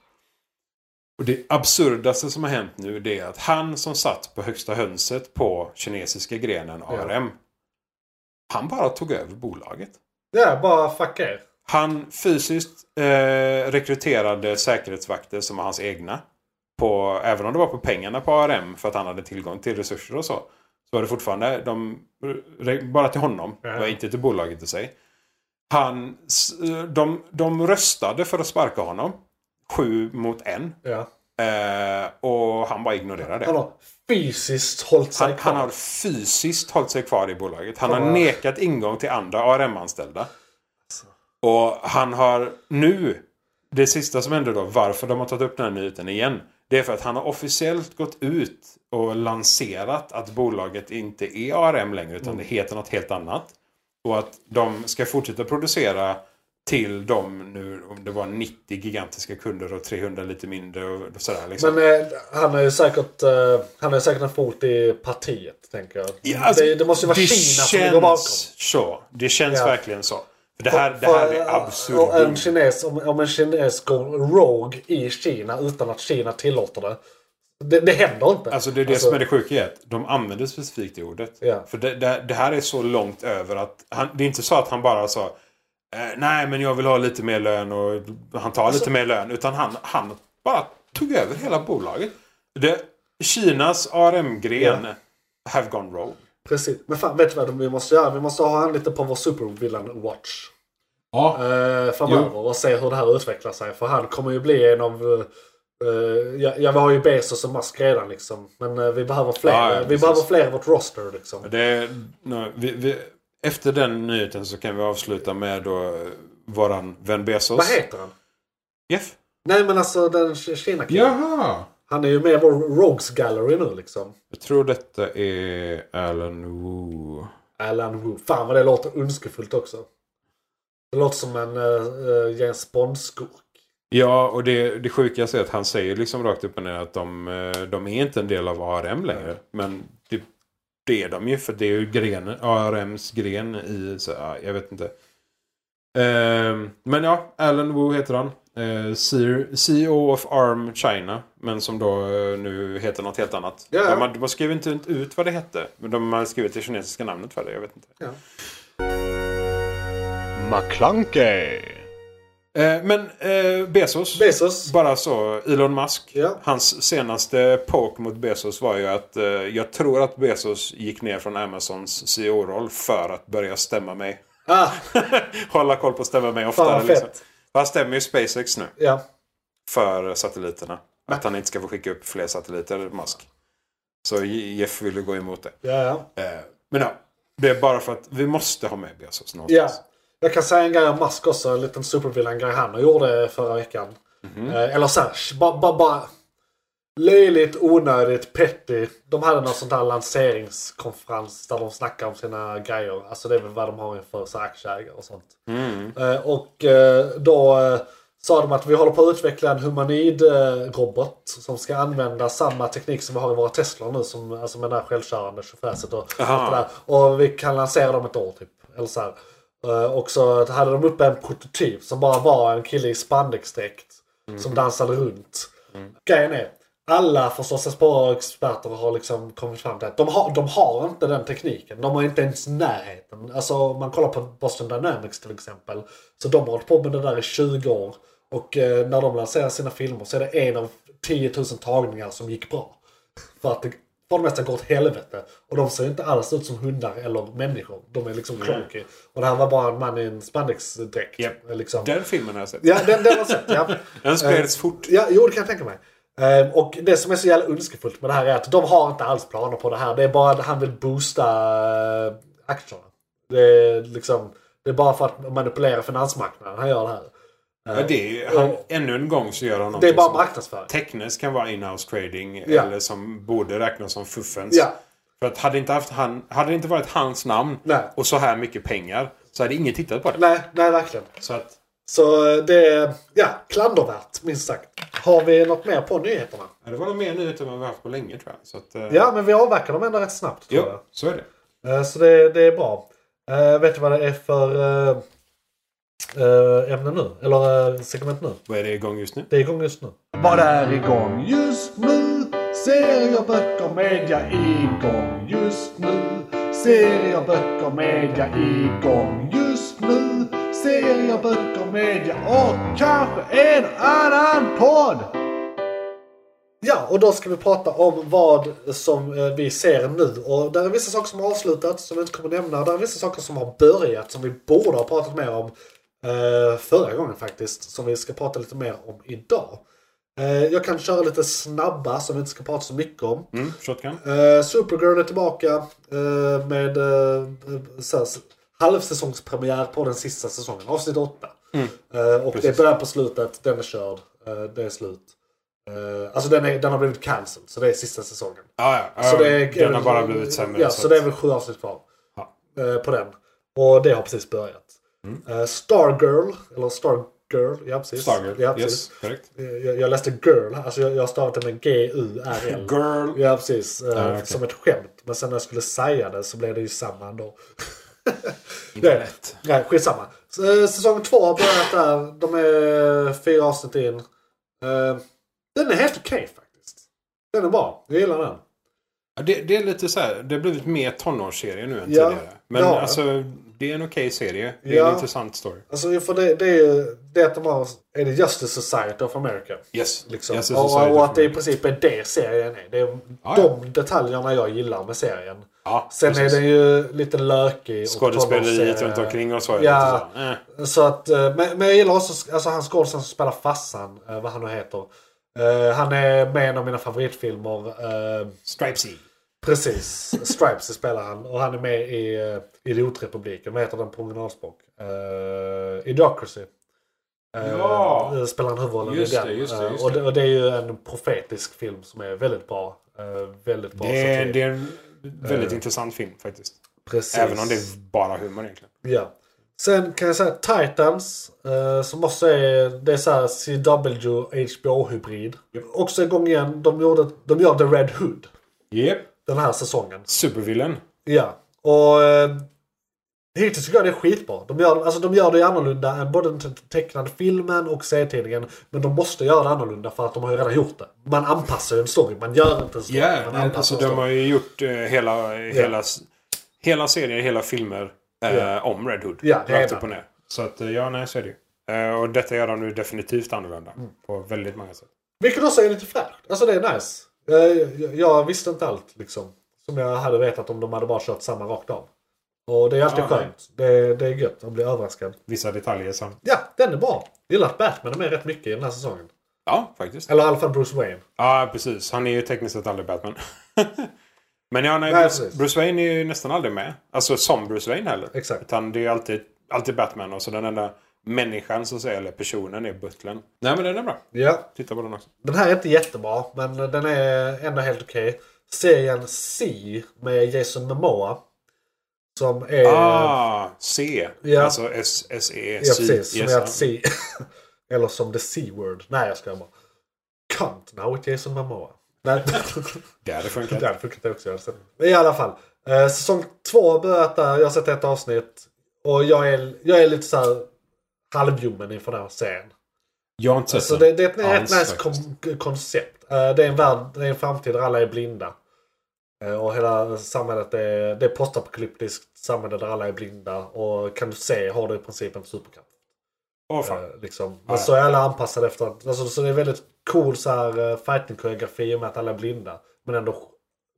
Och det absurdaste som har hänt nu det är att han som satt på högsta hönset på kinesiska grenen Ja. ARM. Han bara tog över bolaget. Ja, bara fuck er. Han fysiskt eh, rekryterade säkerhetsvakter som var hans egna. På, även om det var på pengarna på ARM för att han hade tillgång till resurser och så. Så var det fortfarande de, bara till honom. Ja. Det var inte till bolaget i sig. Han, s- de, de röstade för att sparka honom. Sju mot en. Ja. Eh, och han bara ignorerade Han det. har fysiskt hållit sig Han, kvar. han har fysiskt hållit sig kvar i bolaget. Han har vad- nekat ingång till andra ARM-anställda. Och han har nu, det sista som hände då, varför de har tagit upp den här nyheten igen. Det är för att han har officiellt gått ut och lanserat att bolaget inte är ARM längre utan det heter något helt annat. Och att de ska fortsätta producera till de nu, om det var 90 gigantiska kunder och 300 lite mindre och sådär liksom. Men eh, han har ju säkert, eh, han har säkert en fot i partiet, tänker jag. Ja, alltså, det, det måste ju vara Kina som ligger bakom. så. Det känns Ja. verkligen så. För det här, det här är För, absurt. En kines, om, om en kines går rogue i Kina utan att Kina tillåter det. Det, det händer inte. Alltså det är det som är det sjuka i att de använder specifikt det ordet. Ja. För det, det, det här är så långt över att han, det är inte så att han bara sa Nej men jag vill ha lite mer lön och han tar Alltså- lite mer lön. Utan han, han bara tog över hela bolaget. Det, Kinas ARM-gren have gone rogue. Precis. Men fan, vet du vad vi måste göra? Vi måste ha han lite på vår supervillain watch. Ja, Eh, framöver och se hur det här utvecklar sig. För han kommer ju bli en av... eh, ja, ja, vi har ju Bezos och Musk redan liksom. Men eh, vi behöver fler. Ja, ja, vi precis. behöver fler i vårt roster liksom. Det, no, vi, vi, efter den nyheten så kan vi avsluta med då eh, våran vän Bezos. Vad heter han? Jeff? Nej men alltså den kina killen jaha. Han är ju med i vår Rogues Gallery nu liksom. Jag tror detta är Alan Wu. Alan Wu. Fan vad det låter ondskefullt också. Det låter som en uh, James Bond-skurk. Ja, och det, det sjukaste är att han säger liksom rakt upp och ner att de, de är inte en del av ARM längre. Men det, är de ju för det är ju grenen, ARMs gren i, så, ja, jag vet inte. Ehm, men ja, Alan Wu heter han. Eh, CEO of ARM China. Men som då eh, nu heter något helt annat. Ja, ja. De, de skrivit inte ut vad det hette. Men de har skrivit det kinesiska namnet för det. Jag vet inte. Ja. McClunkey. Eh, men eh, Bezos. Bezos. Bara så, Elon Musk. Ja. Hans senaste poke mot Bezos var ju att eh, jag tror att Bezos gick ner från Amazons CEO-roll för att börja stämma mig. Ah, Hålla koll på att stämma mig fan oftare. vad Liksom. Han stämmer ju SpaceX nu Ja. för satelliterna. Att han inte ska få skicka upp fler satelliter, Musk. Så Jeff ville gå emot det. Ja, ja. Eh, men ja, det är bara för att vi måste ha med Bezos Ja. Jag kan säga en grej om Musk också. En liten supervillain-grej han gjorde förra veckan. Mhm. Eh, eller så här, bara... Ba, ba, löjligt, onödigt, petty. De hade någon sån där lanseringskonferens där de snackar om sina grejer. Alltså det är väl vad de har inför så aktieägare och sånt. Mm. Eh, och eh, då eh, sa de att vi håller på att utveckla en humanid-robot som ska använda samma teknik som vi har i våra Teslor nu. Som, alltså med det här självkörande chaufförset och Aha. allt det där. Och vi kan lansera dem ett år typ. Eller så här. Eh, och så hade de uppe en prototyp som bara var en kille i spandexdräkt. Som dansade runt. Grejen är. Alla förståsigpåare-experter har liksom kommit fram till att de har, de har inte den tekniken. De har inte ens närheten. Alltså om man kollar på Boston Dynamics till exempel. Så de har hållit på med det där i 20 år. Och eh, när de lanserar sina filmer så är det en av 10 000 tagningar som gick bra. För att det för det mesta går åt helvete. Och de ser inte alls ut som hundar eller människor. De är liksom klonky. Och det här var bara en man i en spandexdräkt. Japp. Liksom. Den filmen har jag sett. Ja, den, den har jag sett. Ja. Den spreds fort. Ja, jo det kan jag tänka mig. Ehm, och det som är så jävla ondskefullt med det här är att de har inte alls planer på det här. Det är bara att han vill boosta uh, aktierna. Det är liksom... Det är bara för att manipulera finansmarknaden han gör det här. Ja, det är, han, ännu en gång så gör han Det är bara marknadsföring. tekniskt kan vara in-house trading Ja. eller som borde räknas som fuffens. Ja. För att hade inte, haft han, hade det inte varit hans namn Nej. och så här mycket pengar så hade ingen tittat på det. Nej, nej verkligen. Så att, Så eh, det är ja, klandervärt minst sagt. Har vi något mer på nyheterna? ja, det var nog mer nyheter än vi haft på länge tror jag. Så att, eh, Ja, men vi avverkar dem ändå rätt snabbt. Tror Jo, jag. så är det. Eh, Så det, det är bra. Vet du vad det är för uh, ämne nu? Eller uh, segment nu? Vad är det igång just nu? Det är igång just nu. Vad är igång just nu? Serier, böcker, media igång just nu. Serier, böcker, media igång just nu. Serier, böcker, media och kanske en annan podd. Ja, och då ska vi prata om vad som eh, vi ser nu. Och där är vissa saker som har avslutats som vi inte kommer nämna. Där är vissa saker som har börjat som vi borde ha pratat mer om eh, förra gången faktiskt. Som vi ska prata lite mer om idag. Eh, jag kan köra lite snabba som vi inte ska prata så mycket om. Mm, shotgun? Eh, Supergirl är tillbaka eh, med så här, halvsäsongspremiär på den sista säsongen. Avsnitt 8. Eh, och Precis. det börjar på slutet. Den är körd. Eh, det är slut. Eh, alltså den, är, den har blivit cancelled. Så det är sista säsongen. Ja, ja. Så det är, den har bara blivit sämre. Ja, så, att- det är väl sju avsnitt kvar. Ja. eh, på den. Och det har precis börjat. Mm. Eh, Stargirl, eller Stargirl, ja precis. Stargirl. Ja, precis. yes, korrekt. Jag, jag läste girl, alltså jag, jag stavade det med G-U-R-L. Girl. Ja, precis. Eh, Ja, okej. Som ett skämt. Men sen när jag skulle säga det så blev det ju samma ändå. Lätt. Nej, skitsamma. Eh, säsong två har börjat där. De är fyra avsnitt in. Eh, den är helt okej faktiskt. Den är bra. Jag gillar den. Ja, det, det är lite så här, det har blivit mer tonårsserie nu än Ja, tidigare. Men det. alltså, det är en okej serie. Det är Ja. en intressant story. Alltså för det, det är ju det att de har, är det Justice Society of America. Yes. Liksom. Yes, och, Society och att det i princip är det serien är. Det är Ja, de detaljerna jag gillar med serien. Ja, Sen precis. är den ju lite lökig. Skådespeleriet runt omkring och så. Ja. så, eh. Så att, eh, men, men jag gillar också alltså, han skådespelaren som spelar Fassan, eh, vad han nu heter. Eh, han är med i en av mina favoritfilmer. eh, Stripesy. precis, Stripes spelar han. Och han är med i uh, Idiotrepubliken, vad heter den på originalspråk? Uh, Idiocracy. Eh, Ja. eh, Spelar han huvudrollen Just i det, den. just det, Eh, just och, det. det, och det är ju en profetisk film som är väldigt bra. Eh, väldigt bra Det är, det är en väldigt Eh. intressant film faktiskt. Precis. Även om det är bara humor egentligen. Ja. Sen kan jag säga Titans. Eh, som också är, det är så här CW HBO-hybrid. Också igång igen. De, gjorde, de gör The Red Hood. Yep. Den här säsongen. Supervillain. Ja. Och eh, hittills tycker jag det är skitbra. De gör, alltså, de gör det annorlunda än både den te- tecknade filmen och serietidningen. Men de måste göra det annorlunda för att de har ju redan gjort det. Man anpassar ju en story. Man gör inte en story. Ja, man yeah, anpassar alltså de har ju gjort eh, hela, hela, hela serier, hela filmer Ja. om Red Hood. Ja, rakt upp och ner. Så att, eh, ja, nej, så är det ju. Eh, och detta gör de nu definitivt annorlunda. Mm. På väldigt många sätt. Vilket också är lite fräscht. Alltså det är nice. Jag, jag, visste inte allt liksom. Som jag hade vetat om de hade bara kört samma rakt av. Och det är alltid Ja, skönt. Det, det är gött att bli överraskad. Vissa detaljer som... Ja, den är bra. Jag gillar att Batman är med rätt mycket i den här säsongen. Ja, faktiskt. Eller i alla fall Bruce Wayne. Ja, precis. Han är ju tekniskt sett aldrig Batman. Men ja, nej, Bruce. Bruce Wayne är ju nästan aldrig med. Alltså som Bruce Wayne heller. Exakt. Utan det är alltid, alltid Batman och så den enda människan att säga, eller personen är butlern. Nej men den är bra. Ja, Titta på den också. den här är inte jättebra. Men den är ändå helt okej. Serien C med Jason Momoa. Som är... Ah, C. Ja. Alltså S, S, E, ja, precis. Som är C. Eller som the C-word. Nej, jag ska bara. Cunt now with Jason Momoa. Nej. Det hade funkat. Det hade funkat det också. alltså. I alla fall. Eh, säsong två har börjat där. Jag har sett ett avsnitt. Och jag är, jag är lite så här halvljummen inför den här serien. Jag har inte sett Alltså det, det är ett rätt nice koncept. Eh, det är en värld, det är en framtid där alla är blinda. Eh, och hela samhället är, det är postapokalyptiskt samhälle där alla är blinda. Och kan du se har du i princip en superkraft. Eh, liksom. Men Ja, så är alla anpassade efter att, alltså, så det är väldigt cool så här uh, fighting-koreografi med att alla är blinda. Men ändå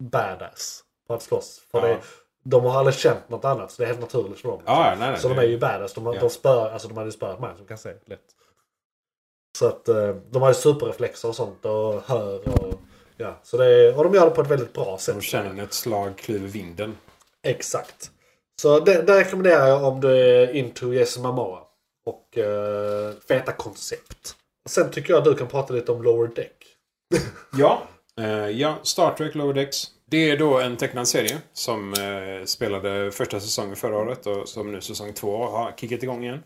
badass på att slåss. För Ja. det, de har aldrig känt något annat så det är helt naturligt för dem. Ja, nej, nej, så de det- är ju badass. De, Ja. de, spör, alltså, de hade ju spöat mig som kan se lätt. Så att eh, de har ju superreflexer och sånt och hör och ja. Så det är, och de gör det på ett väldigt bra sätt. De känner ett slag klyver vinden. Exakt. Så det, det rekommenderar jag om du är into Jason Momoa. Och uh, feta koncept. Sen tycker jag att du kan prata lite om Lower Deck. Ja. Eh, ja, Star Trek Lower Decks. Det är då en tecknad serie som eh, spelade första säsongen förra året och som nu säsong två har kickat igång igen.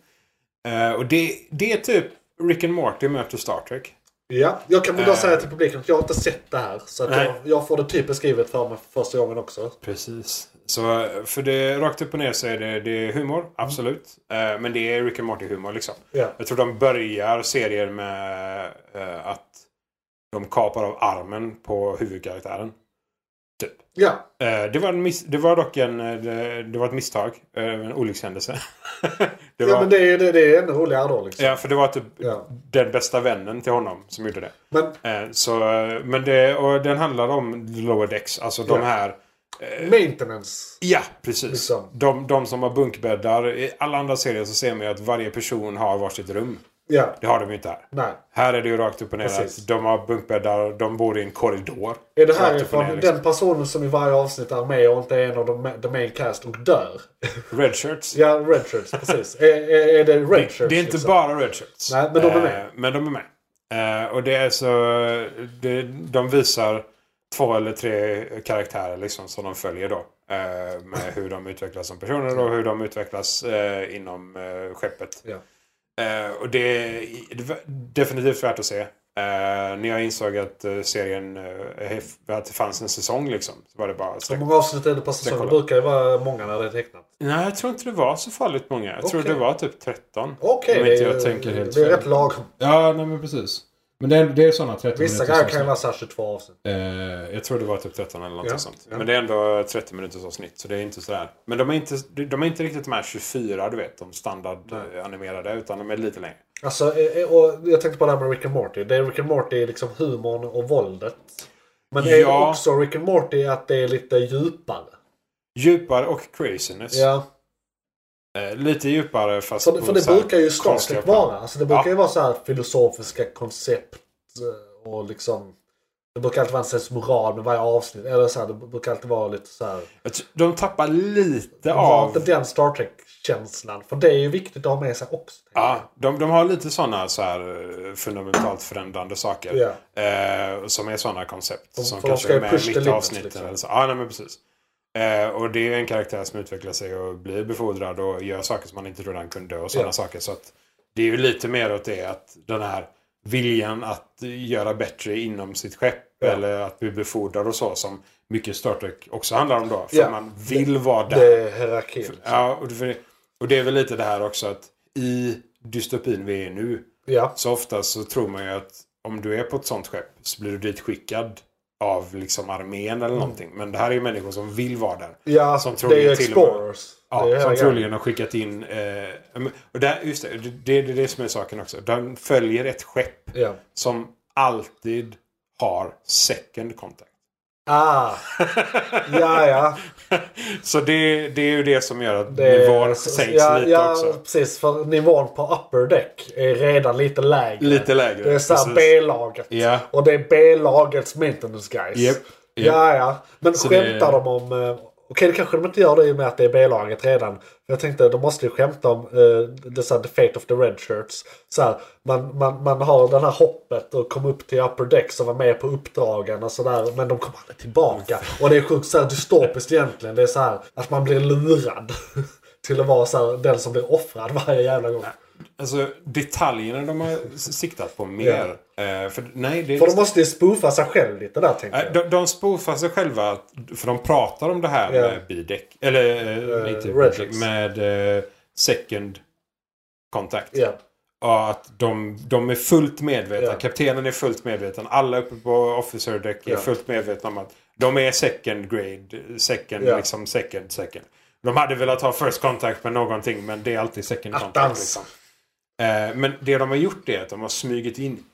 Eh, och det, det är typ Rick and Morty möter Star Trek. Ja, jag kan väl då Eh. säga till publiken att jag har inte sett det här. Så jag, jag får det typ beskrivet för mig för första gången också. Precis. Så för det rakt upp och ner så är det, det är humor, absolut. Eh, men det är Rick and Morty-humor liksom. Ja. Jag tror de börjar serien med eh, att de kapar av armen på huvudkaraktären. Typ. Ja, Eh, det, var en miss, det var dock en, eh, det, det var ett misstag. En olyckshändelse. det ja var, men det är, det, det är ännu roligare då liksom. ja, för det var typ Ja. den bästa vännen till honom som gjorde det. Men så, men det, och den handlar om lower decks. Alltså de Ja. här... maintenance. Ja, precis. Liksom. De, de som har bunkbäddar. I alla andra serier så ser man ju att varje person har varsitt rum. Ja, Det har de ju inte här. nej. Här är det ju rakt upp och ner Precis. att de har bunkbäddar, de bor i en korridor. Är det härifrån ner, liksom. den personen som i varje avsnitt är med och inte är en av de the main cast och dör? Redshirts. Ja, redshirts, precis. är, är, är det redshirts? Det är inte liksom? bara redshirts. Nej, men de är med. Eh, men de är med. Eh, och det är så... Det, de visar två eller tre karaktärer liksom som de följer då. Eh, med hur de utvecklas som personer och hur de utvecklas eh, inom eh, skeppet. Ja. Eh, och det är, definitivt värt att se. Eh, när jag insåg att eh, serien, att det fanns en säsong liksom. Så var det bara sträck. många avsnitt är det per säsong? Det brukar ju vara många när det är tecknat. Nej, jag tror inte det var så farligt många. Jag tror Okej. det var typ 13. Okej, Om det, jag tänker helt det är fel. rätt lagom. Ja, nej men precis. Men det är, det är sådana 30 Vissa minuters grejer kan ju avsnitt. vara så här 22 avsnitt. Eh, jag tror det var typ 13 eller något Ja, sånt. ja. Men det är ändå 30 minuters avsnitt. Så det är inte sådär. Men de är inte, de är inte riktigt de här 24 du vet. De standard eh. Utan de är lite längre. Alltså, eh, och jag tänkte på det här med Rick and Morty. Det är Rick and Morty är liksom humorn och våldet. Men det är Ja. också Rick and Morty att det är lite djupare. Djupare och craziness. Ja, Eh, lite djupare fast för, för det brukar ju Star konstiga Trek plan. vara. Alltså det brukar Ja. ju vara så här filosofiska koncept eh, och liksom... Det brukar alltid vara en slags moral med varje avsnitt. Eller så här, det brukar alltid vara lite så här... De tappar lite De har av... inte den Star Trek-känslan. För det är ju viktigt att ha med sig också. Ja, de, de har lite sådana så här eh, fundamentalt förändrande saker. Ja. Eh, som är sådana koncept. De- som kanske är med mitt i limits, avsnitten. liksom. Eller så. Ja, nej, men precis. Eh, och det är en karaktär som utvecklar sig och blir befordrad och gör saker som man inte trodde han kunde och sådana Ja. saker. Så att det är ju lite mer åt det att den här viljan att göra bättre inom sitt skepp Ja. eller att bli befordrad och så som mycket Star Trek också handlar om då. För Ja. man vill vara där. Det är hierarkin. liksom. Ja, och det, och det är väl lite det här också att i dystopin vi är nu så ofta så tror man ju att om du är på ett sånt skepp så blir du dit skickad av liksom armén eller någonting. Men det här är ju människor som vill vara där. Ja, Som det är ju explorers. Ja, det är som troligen har skickat in... Eh, och där, just det, det, det är det som är saken också. De följer ett skepp Ja. som alltid har second contact. Ah. ja, ja. Så det, det är ju det som gör att Det, nivån sänks ja, lite ja, också. precis. För nivån på upper deck är redan lite lägre. Lite lägre. Det är såhär. B-laget. Ja. Och det är B-lagets maintenance guys. Japp, japp. Ja, ja. Men Så skämtar det- de om... Okej, det kanske de inte gör det i och med att det är B-laget redan. Jag tänkte, de måste ju skämta om uh, the, the fate of the red shirts. Så här, man, man, man har den här hoppet och kom upp till upper decks och var med på uppdragen och sådär. Men de kommer aldrig tillbaka. Och det är sjukt så här dystopiskt egentligen. Det är så här att man blir lurad. till att vara så här, den som blir offrad varje jävla gång. Alltså detaljerna de har siktat på mer. Eh, för nej, det För de måste ju spoofa sig själv lite där tänker jag. de, de spoofar sig själva. För de pratar om det här Ja. med bidäck. Eller eh, inte bidäck. Med eh, second contact. Ja. Och att de, de är fullt medvetna. Ja. Kaptenen är fullt medveten. Alla uppe på officer deck är Ja. fullt medvetna om att de är second grade. Second, Ja. liksom second, second. De hade velat ha first contact med någonting men det är alltid second Attans. contact. Liksom. Eh, men det de har gjort är att de har smugit in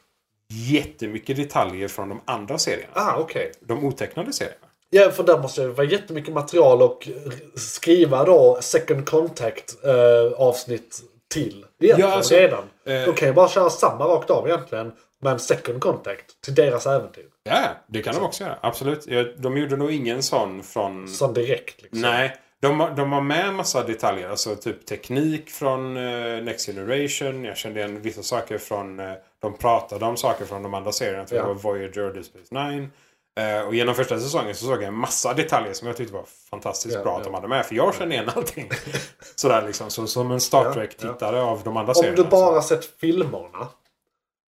jättemycket detaljer från de andra serierna. Ah, okej. De otecknade serierna. Ja, för där måste det vara jättemycket material och skriva då second contact eh, avsnitt till. Egentligen, Ja, alltså, redan. eh, De kan ju bara köra samma rakt av egentligen. Men second contact till deras äventyr. Ja, det kan de också göra. Absolut. De gjorde nog ingen sån från... Som direkt liksom. Nej. De, de har med massa detaljer. Alltså typ teknik från eh, Next Generation. Jag kände igen vissa saker från... eh, de pratade om saker från de andra serierna. För Ja. Voyager och Deep Space Nine. Eh, och genom första säsongen så såg jag en massa detaljer som jag tyckte var fantastiskt Ja, bra ja. att de hade med. För jag kände igen allting. Sådär liksom. Så, som en Star Trek-tittare av de andra Om serierna. du bara Så, sett filmerna.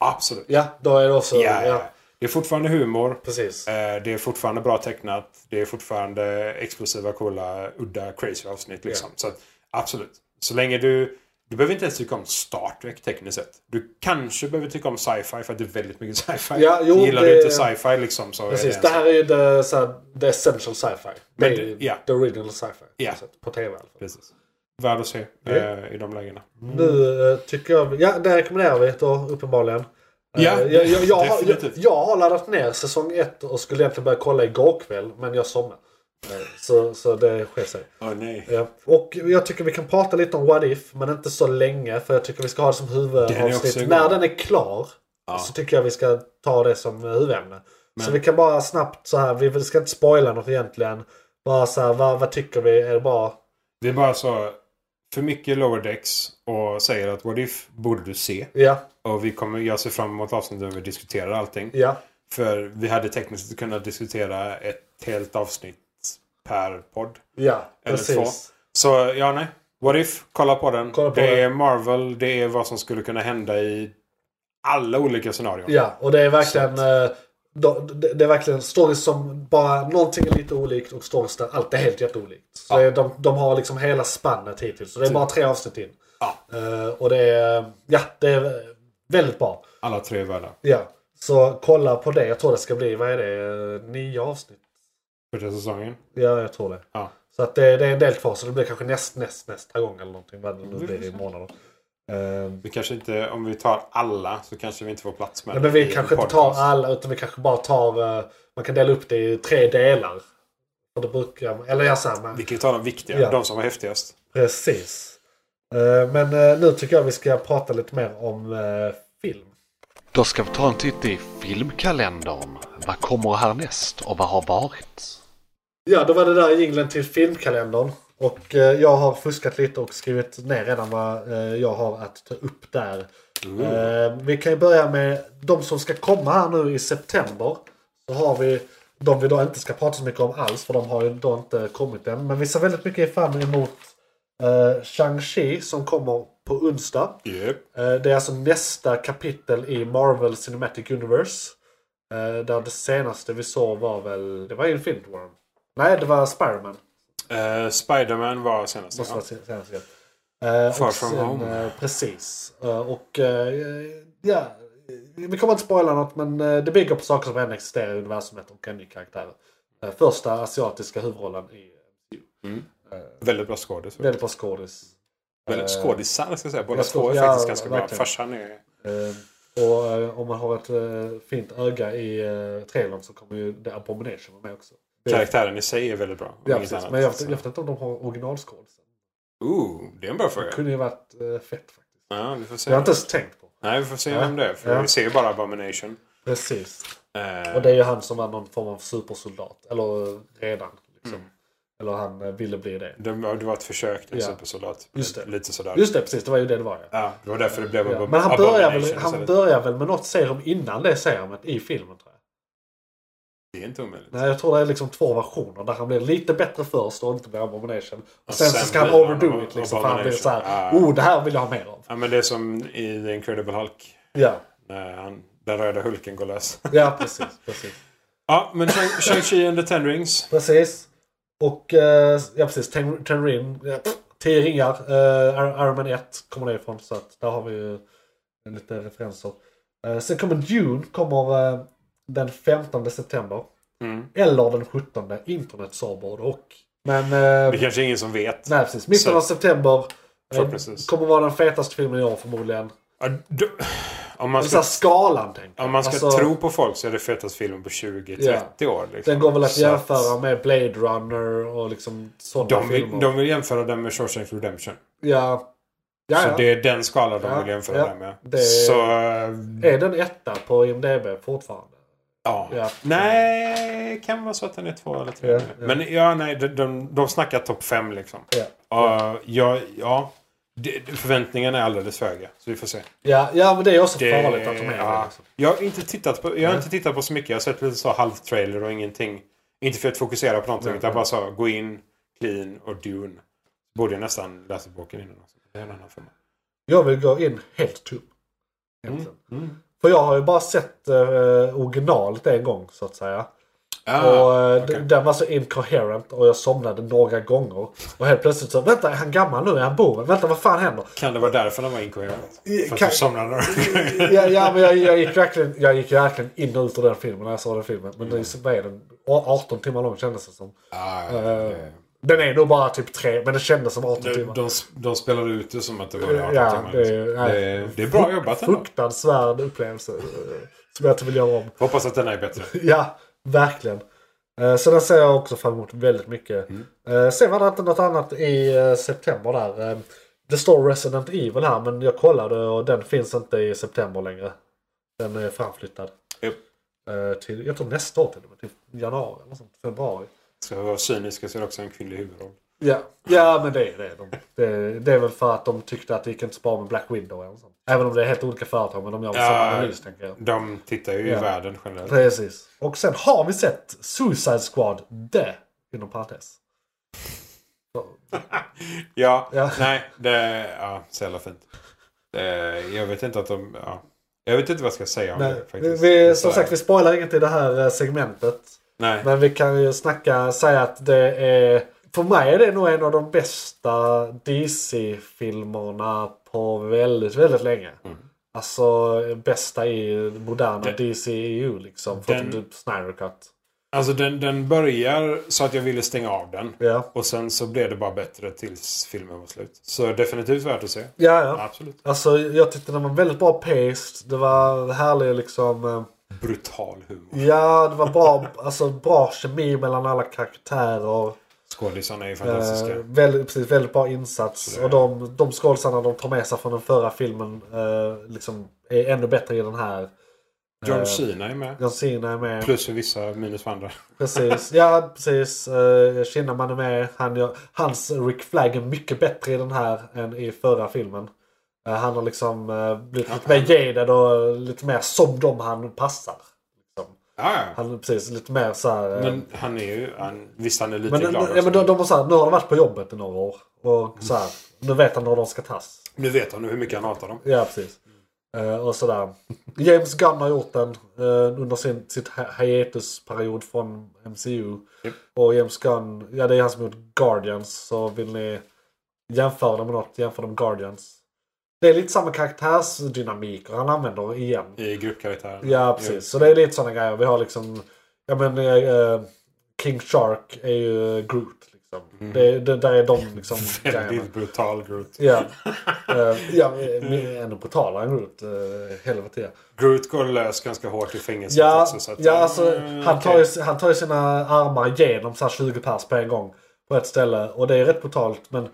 absolut. Ja, då är det också... Ja, ja. Det är fortfarande humor. Precis. Eh, Det är fortfarande bra tecknat. Det är fortfarande explosiva, coola, udda, crazy avsnitt. Liksom. Så att, absolut. Så länge du... Du behöver inte ens tycka om Star Trek tekniskt sett. Du kanske behöver tycka om sci-fi för att det är väldigt mycket sci-fi. Ja, jo, Gillar det- du inte sci-fi liksom så Precis. Det det, här är ju the, så här, the essential sci-fi. Men det- ja. the original sci-fi. Ja. på tv i alla fall. Precis. Värd att se eh, i de lägena. Nu eh, tycker jag... Ja, det rekommenderar vi då uppenbarligen. Eh, Ja, jag, jag, jag, har, jag, har laddat ner säsong 1 och skulle egentligen börja kolla igår kväll. Men jag somnade. Eh, Så, så det sker sig. Åh nej. Ja. Och jag tycker vi kan prata lite om What If, men inte så länge. För jag tycker vi ska ha det som huvudavsnitt. När den är klar Ja. så tycker jag vi ska ta det som huvudämne. Så vi kan bara snabbt så här, vi ska inte spoila något egentligen. Bara så här, vad, vad tycker vi? Är det bra? Det är bara så... För mycket lower decks och säger att What If borde du se. Ja, Och vi kommer, jag ser fram emot avsnittet där vi diskuterar allting. ja, För vi hade tekniskt kunnat diskutera ett helt avsnitt per podd. ja. Eller precis. två. Så ja, nej. What If, kolla på den. Kolla på det den. är Marvel, det är vad som skulle kunna hända i alla olika scenarion. Ja, och det är verkligen... eh, då- Det är verkligen stories som bara någonting är lite olikt och stories där allt är helt jätteolikt. Så Ja. är, de, de har liksom hela spannet hittills. Så det är bara tre avsnitt in. Ja. Eh, och det är... Ja, det är väldigt bra. Alla tre är värda. Ja. Så kolla på det. Jag tror det ska bli, vad är det, nio avsnitt? Första säsongen. Ja, jag tror det. Ja. Så att det, det är en del kvar. Så det blir kanske näst, näst, nästa gång eller någonting. Vad det nu blir i se. månader. Eh, Vi kanske inte, om vi tar alla så kanske vi inte får plats med Nej, men vi kanske inte tar alla utan vi kanske bara tar... eh, man kan dela upp det i tre delar. Och det brukar... Eller ja, samma. Vi kan ju ta de viktiga, Ja. de som var häftigast. Precis. Eh, men eh, nu tycker jag vi ska prata lite mer om eh, film. Då ska vi ta en titt i filmkalendern. Vad kommer härnäst och vad har varit? Ja, då var det där jinglen till filmkalendern. Och jag har fuskat lite och skrivit ner redan vad jag har att ta upp där. Eh, vi kan ju börja med de som ska komma här nu i september. Så har vi de vi då inte ska prata så mycket om alls för de har ju då inte kommit än. Men vi ser väldigt mycket fram emot uh, Shang-Chi som kommer på onsdag. Yep. Eh, det är alltså nästa kapitel i Marvel Cinematic Universe. Eh, där det senaste vi såg var väl, det var Infinity War. Nej, det var Spiderman. Uh, Spiderman var senast. Måste Ja. vara sen- senaste. Uh, Far From Home. eh, precis. Och ja, vi kommer inte spoila något men det bygger på saker som redan existerar i universumet och en ny karaktär. Första asiatiska huvudrollen i Väldigt bra skådis. väldigt bra skådis. Väldigt Eh, skådisar ska jag säga. Båda två är ja, faktiskt ganska bra. verkligen. Farsan är... Eh, och eh, om man har ett eh, fint öga i uh, trailern så kommer ju The Abomination vara med också. Karaktären i sig är väldigt bra. Ja, precis. annat. Men jag, jag vet inte om de har originalskådisen. Ooh, det är en bra fråga. Det kunde ju varit eh, fett faktiskt. Ja, vi får se. Det har jag inte ens tänkt på. Nej, vi får se Ja. vem det är. För Ja. vi ser ju bara Abomination. Precis. Eh, Och det är ju han som var någon form av supersoldat. Eller eh, redan. Liksom. Mm. Eller han eh, ville bli det. det, var, det var ett försök till Ja. supersoldat. Just det. Lite sådär. Just det, precis. Det var ju det det var ja. Ja, det var därför det blev ja. Men han börjar, väl, Abomination han börjar väl med något serum innan det serumet i filmen tror jag. Det är inte omöjligt. Nej, jag tror det är liksom två versioner. Där han blir lite bättre först och inte blir Abomination. Och Och sen, sen så ska han overdo it liksom. För han blir Abomination. så här, Ja. oh det här vill jag ha mer av. Ja, men det är som i The Incredible Hulk. Ja, När han, den röda Hulken går lös. ja precis. precis. ja, men Shang- Shang-Chi and the Ten Rings. Precis. Och eh, ja precis, Ten, ten ring. Ja, pff, tio ringar. Uh, Iron Man 1 kommer det ifrån. Så att där har vi ju lite referenser. Eh, sen kommer Dune kommer eh, den 15 september. Mm. Eller den 17. Internet sa både och. Men Det eh, kanske ingen som vet. nej precis. Mitten av september. eh, kommer vara den fetaste filmen i år förmodligen. Om man ska, skalan tänker om man ska Alltså, tro på folk så är det fetast filmen på 20-30 år. Liksom. Den går väl att Så jämföra med Blade Runner och liksom sådana De vill, filmer. de vill jämföra den med Shawshank Redemption. Ja. Ja, Så ja. det är den skalan de Ja, vill jämföra ja. den med. Det- Så... Är den etta på IMDB fortfarande? Ja. Ja. Nej, kan vara så att den är två eller tre. Men ja, nej, de, de, de snackar topp fem liksom. Ja. Och ja, ja. Det, förväntningarna är alldeles för höga. Så vi får se. Ja, ja men det är också Det, farligt att de är ja. Liksom. Jag har inte tittat på, jag har inte tittat på så mycket. Jag har sett lite så halvtrailer och ingenting. Inte för att fokusera på någonting. Nej, utan bara så gå in, clean och Dune. Borde jag nästan läsa boken innan. Också. Det är en annan femma. Jag vill gå in helt tom. Egentligen. Mm. För jag har ju bara sett uh, originalet en gång så att säga. Ah, och eh, d- Den var så incoherent och jag somnade några gånger. Och helt plötsligt så, vänta är han gammal nu? Är han boven? Vänta vad fan händer? Kan det vara därför den var inkoherent? För att du somnade några ja, ja men jag, jag, gick verkligen, jag gick verkligen in och ut ur den filmen när jag såg den filmen. Men det är- vad är den? 18 timmar lång kändes det som. ah, Eh, det- Den är nog bara typ tre men det kändes som 18 De, timmar. de, de spelade ut det som att det var 18 Ja, timmar. det, liksom. nej. det, det är bra jobbat ändå. Fruktansvärd upplevelse. eh, Som jag inte vill göra om. Hoppas att den är bättre. Ja, verkligen. Eh, Så den ser jag också fram emot väldigt mycket. Mm. Eh, Sen var det inte något annat i eh, september där. Det står Resident Evil här men jag kollade och den finns inte i september längre. Den är framflyttad. Eh, Till, jag tror nästa år till och med. Till januari eller sånt. Februari. Ska jag vara cynisk så är det också en kvinnlig huvudroll. Ja, ja men det är det. De, det. Det är väl för att de tyckte att det gick inte så bra med Black Widow eller sånt. Även om det är helt olika företag men de gör väl samma Ja. analys tänker jag. De tittar ju Ja. i världen generellt. Precis. Och sen har vi sett Suicide Squad The. Inom parentes. Ja, Ja. nej, det ja, så jävla fint. Det, jag vet inte att de... Ja. Jag vet inte vad jag ska säga om Nej, det faktiskt. vi, är som sagt, vi spoilar inget i det här eh, segmentet. Nej. Men vi kan ju snacka, säga att det är... För mig är det nog en av de bästa DC-filmerna på väldigt, väldigt länge. Mm. Alltså bästa i moderna Den- DCEU liksom. Förutom typ Snyder Cut. Alltså den, den börjar så att jag ville stänga av den. Ja, Och sen så blev det bara bättre tills filmen var slut. Så definitivt värt att se. ja. ja. Absolut. Alltså jag tyckte den var väldigt bra paced. Det var härlig liksom... eh, Brutal humor. Ja, det var bra, alltså, bra kemi mellan alla karaktärer. Skådisarna är ju fantastiska. Eh, väldigt, precis, väldigt bra insats. Det- Och de, de skådisarna de tar med sig från den förra filmen eh, liksom är ännu bättre i den här. John eh, Cena är med. John Cena är med. Plus för vissa, minus för andra. Precis. Ja, precis. Uh, Kinnaman är med. Han gör, hans Rick Flag är mycket bättre i den här än i förra filmen. Eh, han har liksom blivit lite mer jaded och lite mer som de han passar. Ja, ja. Han är precis lite mer så här... eh, Men han är ju... Han, visst, han är lite Men, glad ja, också. men de, de har så här, nu har de varit på jobbet i några år. Och så här, nu vet han när de ska tas. Nu vet han hur mycket han hatar dem. Ja, precis. Eh, och sådär. James Gunn har gjort den uh, under sin sitt hi- hiatusperiod från MCU. Japp. Och James Gunn, ja det är han som har gjort Guardians. Så vill ni jämföra dem med något, jämför dem med Guardians. Det är lite samma karaktärsdynamik och han använder igen. I gruppkaraktären. Ja, precis. Så det är lite sådana grejer. Vi har liksom... Ja men eh, King Shark är ju Groot. Liksom. Det, det, där är de liksom grejerna. Väldigt brutal Groot. Ja. Uh, ja, eh, ännu brutalare än Groot. Uh, helvete ja. Groot går lös ganska hårt i fängelset Ja, också. Så att, ja alltså, mm, han, tar ju, han tar ju sina armar igenom så här 20 pers på en gång. På ett ställe. Och det är rätt brutalt. Men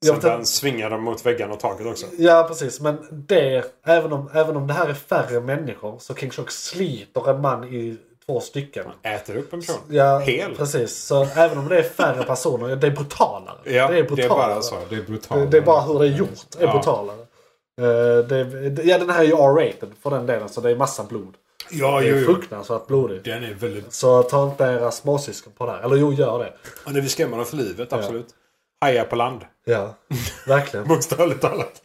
jag Sen inte- han svingar dem mot väggarna och taket också. Ja precis men det, även om, även om det här är färre människor så King Shark sliter en man i två stycken. Äter upp en person. Ja, Hel. precis. Så även om det är färre personer, det är brutalare. Ja, det är brutalare. bara så. Det är brutalt. Det, det är bara hur det är gjort är Ja. brutalare. Eh, det, det, ja den här är ju R-rated för den delen så det är massa blod. Ja, Det är jo. fruktansvärt blodigt. Den är väldigt... Så ta inte era småsyskon på det här. Eller jo, gör det. Ja, det vill skrämma dem för livet, absolut. Haja på land. Ja, verkligen. Bokstavligt talat.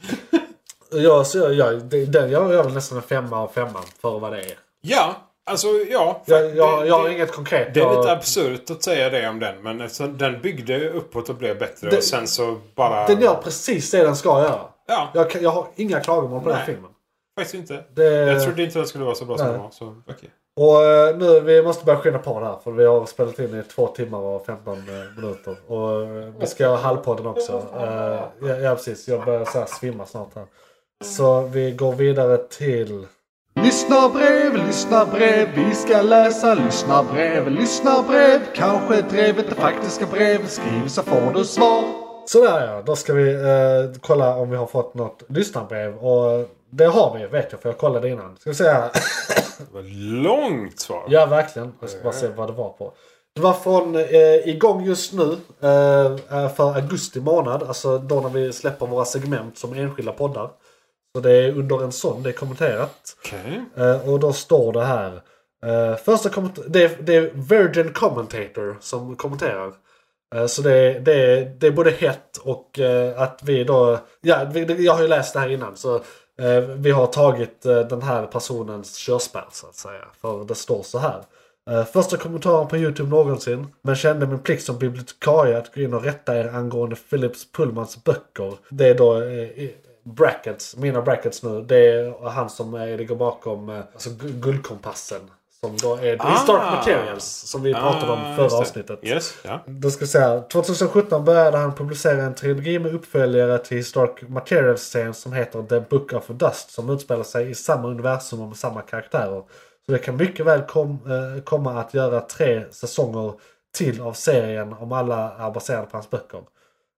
Jag, så jag, jag, den, jag gör väl nästan en femma av femman för vad det är. Ja, alltså ja. Jag, jag, det, jag har det, inget konkret. det är jag, lite absurt att säga det om den. Men eftersom den byggde uppåt och blev bättre. Det- och sen så bara... Den gör precis det den ska göra. Ja, Jag, jag har inga klagomål på den Nej. filmen. faktiskt inte. Det, Jag trodde inte den skulle vara så bra som Nej. den var. Så, okej. Och eh, nu, vi måste börja skynda på det här för vi har spelat in i två timmar och 15 eh, minuter. Och eh, vi ska ha halvpodden också. Ja, ja precis, jag börjar så här svimma snart här. Så vi går vidare till... Lyssna brev, lyssna brev, vi ska läsa lyssna brev, lyssna brev. Kanske drevet det faktiska brev, skriv så får du svar. Sådär ja, då ska vi eh, kolla om vi har fått något lyssnarbrev. Och det har vi vet jag för jag kollade innan. Ska vi se här. Det var långt svar. Ja verkligen. Jag ska bara se vad det var på. Det var från eh, igång just nu eh, för augusti månad. Alltså då när vi släpper våra segment som enskilda poddar. Så det är under en sån det är kommenterat. Okej. Eh, och då står det här. Eh, första det, är, det är Virgin Commentator som kommenterar. Eh, så det det, det är både hett och eh, att vi då... Ja, jag har ju läst det här innan. Så eh, Eh, vi har tagit eh, den här personens körspärr så att säga. För det står så här. Eh, första kommentaren på YouTube någonsin. Men kände min plikt som bibliotekarie att gå in och rätta er angående Philips Pullmans böcker. Det är då eh, brackets, mina brackets nu. Det är han som ligger bakom eh, alltså, Guldkompassen. Som då är Ah. Historic Materials. Som vi pratade om Ah, förra just det. avsnittet. Yes, ja. Då ska säga, 2017 började han publicera en trilogi med uppföljare till Historic Materials-serien som heter The Book of Dust. Som utspelar sig i samma universum och med samma karaktärer. Så det kan mycket väl kom, eh, komma att göra tre säsonger till av serien om alla är baserade på hans böcker.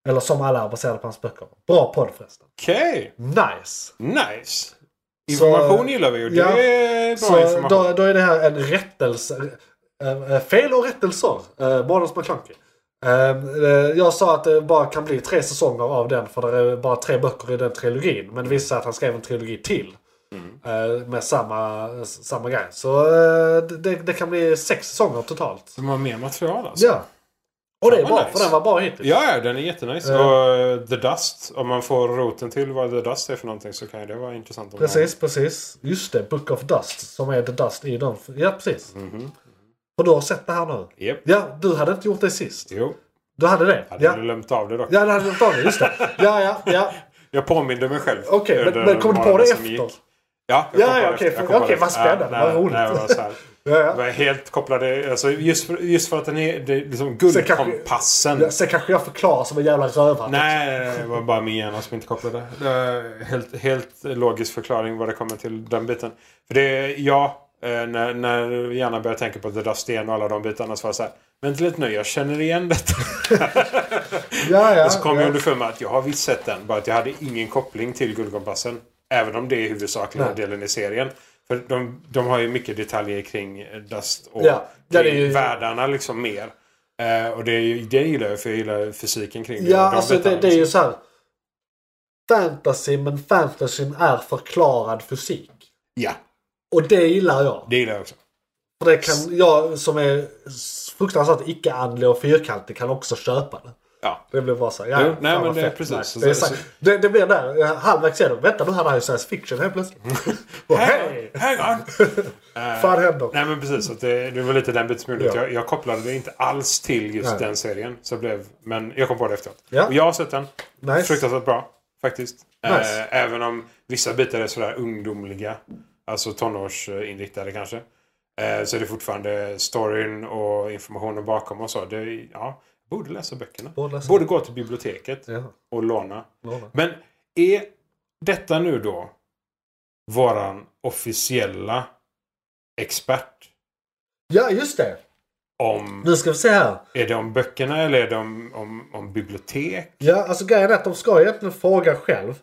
Eller som alla är baserade på hans böcker. Bra podd förresten. Okej. Nice! Nice. Information gillar vi ju. Det ja. är bra Så information. då, då är det här en rättelse. eh, eh, fel och rättelser. Uh, Månads McClunky. Eh, eh, jag sa att det bara kan bli tre säsonger av den för det är bara tre böcker i den trilogin. Men det visade sig att han skrev en trilogi till. Mm. eh, med samma, samma grej. Så eh, det, det kan bli sex säsonger totalt. De har mer material alltså. Ja. Och det är bra nice. för den var bra hittills. Ja, ja, den är jättenice. Eh. Och The Dust, om man får roten till vad The Dust är för någonting så kan ju det vara intressant. Precis, precis. Just det, Book of Dust som är The Dust i dem. Ja, precis. Mhm. Och du har sett det här nu? Japp. Ja, du hade inte gjort det sist. Jo, Du hade det? hade Ja. du glömt av det dock. Ja, det hade jag tagit. Just det. Ja, ja, ja. Jag påminde mig själv. Okej, men- under men kom du på det efter? gick. Ja, jag Ja, kom på ja, det okej, efter. på okej, det vad spännande, nej, vad roligt. Ja, Jag ja. helt kopplade, alltså just för, just för att den är, det är liksom Sen guldkompassen. Ja, Sen kanske jag förklarar som en jävla rövare. Nej, nej, nej, det var bara min hjärna som inte kopplade. Det helt, helt logisk förklaring vad det kommer till den biten. För det ja, eh, när, när hjärnan börjar tänka på The Dust igen och alla de bitarna så var det så här. Vänta lite nu, jag känner igen detta. Ja, ja. och så kom ja. jag underfund med att jag har visst sett den. Bara att jag hade ingen koppling till Guldkompassen. Även om det är huvudsakliga delen i serien. För de, de har ju mycket detaljer kring Dust och Ja, det är kring ju- världarna liksom mer. Eh, och det, det gillar jag för jag gillar fysiken kring det. Ja, de alltså det, det är ju så här. Fantasy, men fantasyn är förklarad fysik. Ja, Och det gillar jag. det gillar jag också. För det kan jag som är fruktansvärt icke-andlig och fyrkantig kan också köpa det. Ja. Det blir bara så här, ja, Jo, nej, men det är precis. Nej, Så- Det, är så- så, det, det blir där, eh, halvvägs igenom. Vänta nu, han har ju science fiction helt plötsligt. Och hej! Hang on! Fan händer? Nej men precis. Att det, det var lite den biten som gjorde Ja. jag, jag kopplade det inte alls till just Nej. den serien. Så blev, men jag kom på det efteråt. Ja. Och jag har sett den. Nice. Fruktansvärt bra. Faktiskt. Nice. Eh, även om vissa bitar är sådär ungdomliga. Alltså tonårsinriktade kanske. Eh, så är det fortfarande storyn och informationen bakom och så. Det, ja, borde läsa böckerna. Borde läsa. Borde gå till biblioteket Ja, och låna. låna. Men är detta nu då våran officiella expert ja, just det. om... Nu ska vi se här. Är det om böckerna eller är det om, om, om bibliotek? Ja, alltså grejen är att de ska egentligen fråga själv.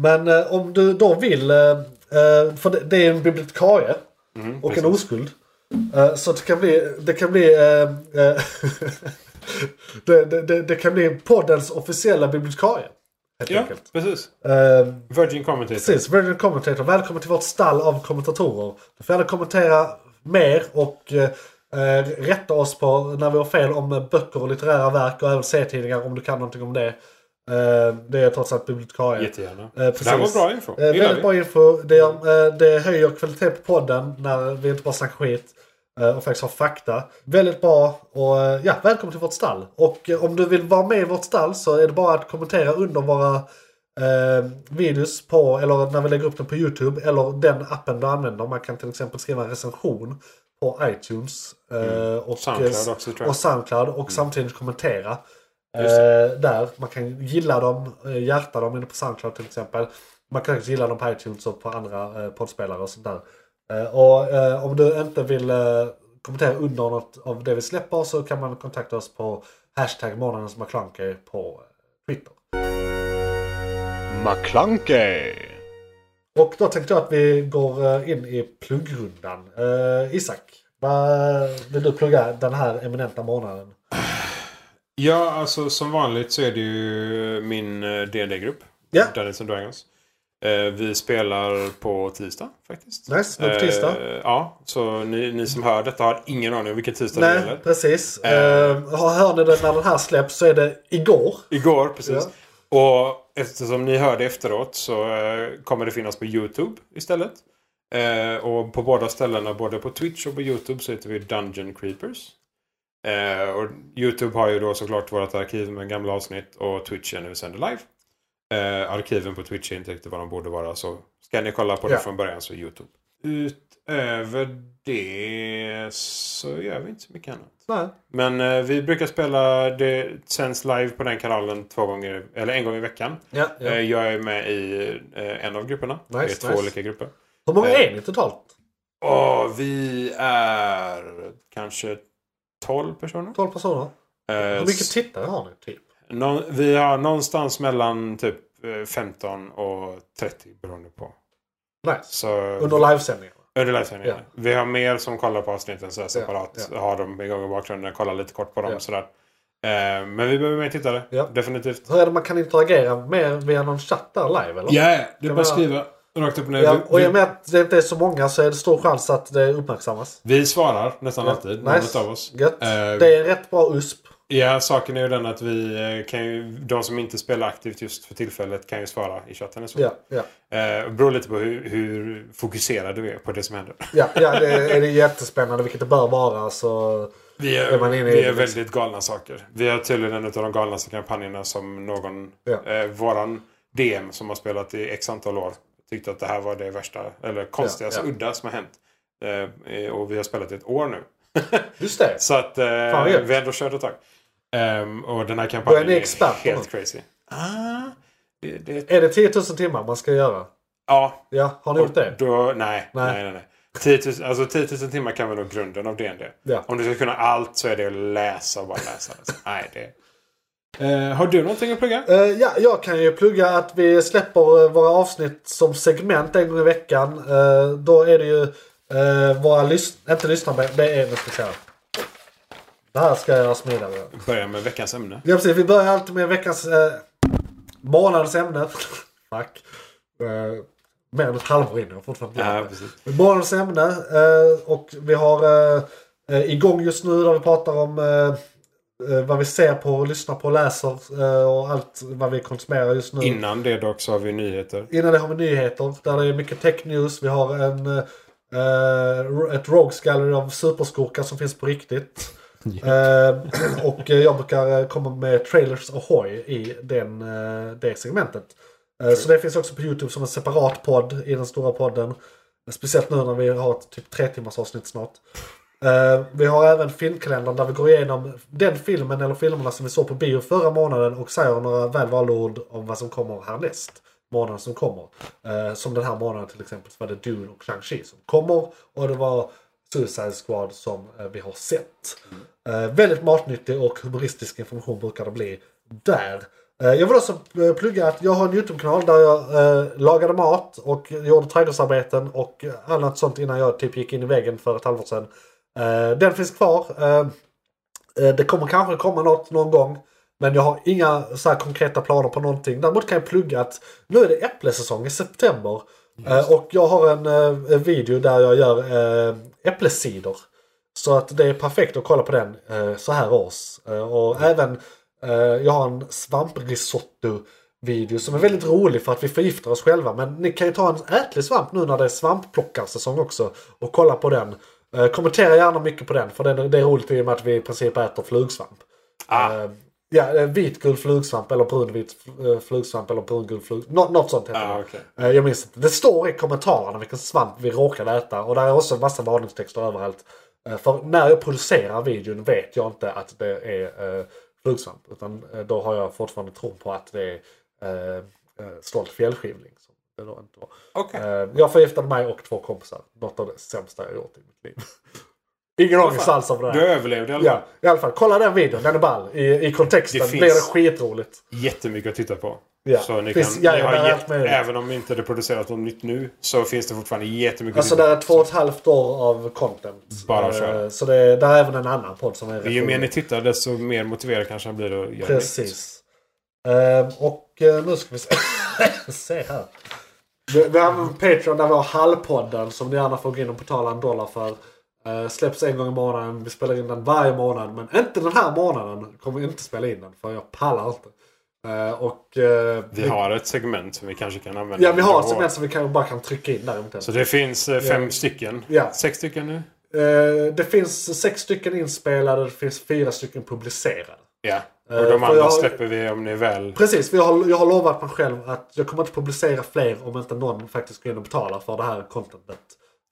Men eh, om du då vill, eh, eh, för det, det är en bibliotekarie Mm, och precis. en oskuld. Eh, så det kan bli, det kan bli, eh, eh, det, det, det, det kan bli poddens officiella bibliotekarie. Helt Ja, enkelt. precis. Eh, Virgin Commentator. Precis, Virgin Commentator. Välkommen till vårt stall av kommentatorer. Du får gärna kommentera mer och eh, rätta oss på när vi har fel om böcker och litterära verk och även serietidningar om du kan någonting om det. Eh, det är trots allt bibliotekarie. Jättegärna. Eh, det här var bra info. Gillar väldigt vi. bra info. Det, det höjer kvaliteten på podden när vi inte bara snackar skit. Eh, Och faktiskt har fakta. Väldigt bra. Och eh, ja, välkommen till vårt stall. Och eh, om du vill vara med i vårt stall så är det bara att kommentera under våra eh, videos på, eller när vi lägger upp den på YouTube. Eller den appen du använder. Man kan till exempel skriva en recension på iTunes. eh, och, Soundcloud också. Och Soundcloud och samtidigt kommentera. Eh, där. Man kan gilla dem, hjärta dem inne på Soundcloud till exempel. Man kan också gilla dem på iTunes och på andra eh, poddspelare och sånt där. Eh, och eh, om du inte vill eh, kommentera under något av det vi släpper så kan man kontakta oss på hashtag månadens McClunky på Twitter. McClunkey! Och då tänkte jag att vi går in i pluggrundan. Uh, Isak, vad vill du plugga den här eminenta månaden? Ja, alltså som vanligt så är det ju min dd grupp Ja. Dungeons and Dragons. Eh, vi spelar på tisdag faktiskt. Nice, nu på tisdag. Eh, ja, så ni, ni som hör detta har ingen aning om vilken tisdag det Nej, gäller. precis. Eh. Uh, hör ni det när den här släpps så är det igår. Igår, precis. Och eftersom ni hör det efteråt så eh, kommer det finnas på YouTube istället. Eh, och på båda ställena, både på Twitch och på YouTube, så heter vi Dungeon Creepers. Eh, och YouTube har ju då såklart vårt arkiv med gamla avsnitt och Twitch är vi sänder live. Eh, arkiven på Twitch är inte riktigt vad de borde vara så ska ni kolla på det Ja. från början så YouTube. Utöver det så gör vi inte så mycket annat. Nej. Men eh, vi brukar spela, det sänds live på den kanalen två gånger, eller en gång i veckan. Ja, ja. Eh, jag är med i eh, en av grupperna. det är Nice, två nice. olika grupper. Hur många eh. är ni totalt? Och vi är kanske 12 personer. 12 personer? Eh, Hur mycket tittare har ni? Typ? Nå- vi har någonstans mellan typ eh, 15 och 30 beroende på. Nice. Så, Under livesändningarna? Under livesändningen. Ja. Vi har mer som kollar på avsnitten så separat. ja. Har dem igång i bakgrunden, kollar lite kort på dem Ja. sådär. Eh, men vi behöver mer tittare. Ja. Definitivt. Hur är det man kan interagera mer via någon chatt där live eller? Ja, det är bara att skriva rakt upp och ner. Ja, och i och med att det inte är så många så är det stor chans att det uppmärksammas. Vi svarar nästan alltid. nice. Någon av oss. Gött. Eh, Det är rätt bra USP. Ja, saken är ju den att vi eh, kan ju... De som inte spelar aktivt just för tillfället kan ju svara i chatten. Så. Ja, ja. Eh, det beror lite på hur, hur fokuserade vi är på det som händer. Ja, ja det är, det är jättespännande, vilket det bör vara. Så... Vi Är man är, inne i vi det är liksom? väldigt galna saker. Vi har tydligen en av de galnaste kampanjerna som någon... Ja. Eh, våran DM som har spelat i x antal år tyckte att det här var det värsta, eller konstigaste, ja. udda som har hänt. Eh, och vi har spelat i ett år nu. Just det. Så att eh, vi ändå kört ett tag. Ehm, och den här kampanjen är ni experter helt crazy. Ah, det, det, Är det 10 000 timmar man ska göra? ja. Ja, har ni gjort det? Då, nej, nej, Nej. nej. nej. 10 000, alltså 10 000 timmar kan vara nog grunden av DND. Ja. Om du ska kunna allt så är det att läsa och bara läsa. Alltså. nej, det... Eh, har du någonting att plugga? Eh, ja, jag kan ju plugga att vi släpper eh, våra avsnitt som segment en gång i veckan. Eh, då är det ju uh, våra lys- inte lyssnare, det är, nu ska se här. Det här ska jag göra smidigare. Börja med veckans ämne. Ja, precis. Vi börjar alltid med veckans eh, månadens ämne. Fuck. Uh, mer än ett halvår in. Jag fortfarande Ja, precis. Månadens ämne. eh, och vi har eh, eh, igång just nu där vi pratar om eh, eh, vad vi ser på, lyssnar på, läser eh, och allt vad vi konsumerar just nu. Innan det dock så har vi nyheter. Innan det har vi nyheter där det är mycket tech news. Vi har en, eh, ett Rogues Gallery av superskurkar som finns på riktigt. Eh, och jag brukar komma med trailers ahoy i den, eh, det segmentet. Eh, så det finns också på YouTube som en separat podd i den stora podden. Speciellt nu när vi har ett typ tre timmars avsnitt snart. Eh, vi har även filmkalendern där vi går igenom den filmen eller filmerna som vi såg på bio förra månaden och säger några väl valda ord om vad som kommer härnäst. Månaden som kommer. Eh, som den här månaden till exempel så var det Dune och Shang-Chi som kommer. Och det var Suicide Squad som eh, vi har sett. Eh, väldigt matnyttig och humoristisk information brukar det bli där. Eh, jag vill också eh, plugga att jag har en YouTube-kanal där jag eh, lagade mat och gjorde trädgårdsarbeten och annat sånt innan jag typ gick in i väggen för ett halvår sedan. Eh, den finns kvar. Eh, det kommer kanske komma något någon gång. Men jag har inga så här konkreta planer på någonting. Däremot kan jag plugga att nu är det äpplesäsong i september. Eh, och jag har en eh, video där jag gör äppelcider. Så att det är perfekt att kolla på den eh, så här års. Eh, och även eh, jag har en svamprisotto video som är väldigt rolig för att vi förgiftar oss själva. Men ni kan ju ta en ätlig svamp nu när det är svampplockarsäsong också och kolla på den. Eh, kommentera gärna mycket på den för det är, det är roligt i och med att vi i princip äter flugsvamp. Ah. Eh, ja, eh, vitgul flugsvamp eller brunvit flugsvamp eller brungul flugsvamp. Nå- något sånt heter Ah, det. okej. Eh, Jag minns inte. Det står i kommentarerna vilken svamp vi råkade äta. Och där är också en massa varningstexter överallt. Eh, För när jag producerar videon vet jag inte att det är eh, flugsvamp. Utan eh, då har jag fortfarande tro på att det är eh, eh, stolt fjällskivling. Som det då inte var. Eh, jag förgiftade mig och två kompisar. Något av det sämsta jag gjort i mitt liv. Ingen ångest alls av det Du där. överlevde i alla fall. Ja, i alla fall. Kolla den videon, den är ball. I, i kontexten Det blir det skitroligt. Jättemycket att titta på. Ja. Så ni Finns- kan, ja, ni har möjligt. även om inte det producerat något nytt nu så finns det fortfarande jättemycket Alltså det är två och ett halvt år av content. Bara Eh, köra. Så det är, där är även en annan podd som är. Ju mer ni tittar desto mer motiverad kanske han blir att göra nytt. Precis. Ehm, och eh, nu ska vi se, se här. Vi, vi har en Patreon där vi har Hallpodden som ni gärna får gå in och betala en dollar för. Uh, släpps en gång i månaden. Vi spelar in den varje månad. Men inte den här månaden kommer vi inte spela in den. För jag pallar inte. Eh, och, eh, Vi har ett segment som vi kanske kan använda. Ja, vi har ett segment året. som vi kan, bara kan trycka in där. eventuellt. Så det finns eh, fem Ja. stycken. Ja. Sex stycken nu? Eh, det finns sex stycken inspelade. Det finns fyra stycken publicerade. Ja. Eh, Och de andra jag- släpper vi om ni väl... Precis, jag har, jag har lovat mig själv att jag kommer inte publicera fler om inte någon faktiskt går in och betalar för det här contentet.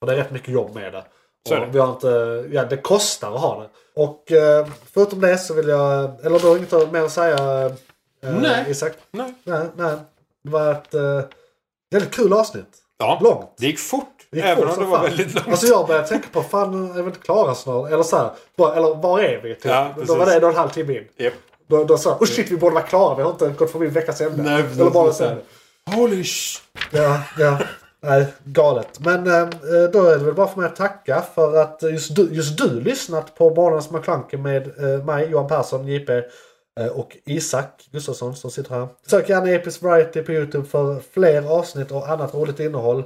För det är rätt mycket jobb med det. Så det. vi har inte, ja, det kostar att ha det. Och eh, förutom det så vill jag, eller du har inget mer att säga eh, Nej. Isak? Nej. Nej, nej. Det var ett eh, väldigt kul avsnitt. Ja. Långt. Det gick fort. Det gick även fort om det var fan. väldigt långt. Alltså jag började tänka på, fan är vi inte klara snart? Eller så här, bara, eller var är vi? Typ. Ja, då var det en och en halv timme in. Japp. Då, då sa jag, oh shit vi borde vara klara, vi har inte gått förbi veckans ämne. Nej, eller bara så här, Holy sh... Ja, ja. Nej, galet. Men eh, eh, då är det väl bara för mig att tacka för att just du, just du lyssnat på Barnens McKlunky med eh, mig, Johan Persson, JP eh, och Isak Gustafsson som sitter här. Sök gärna Epic Variety på Youtube för fler avsnitt och annat roligt innehåll.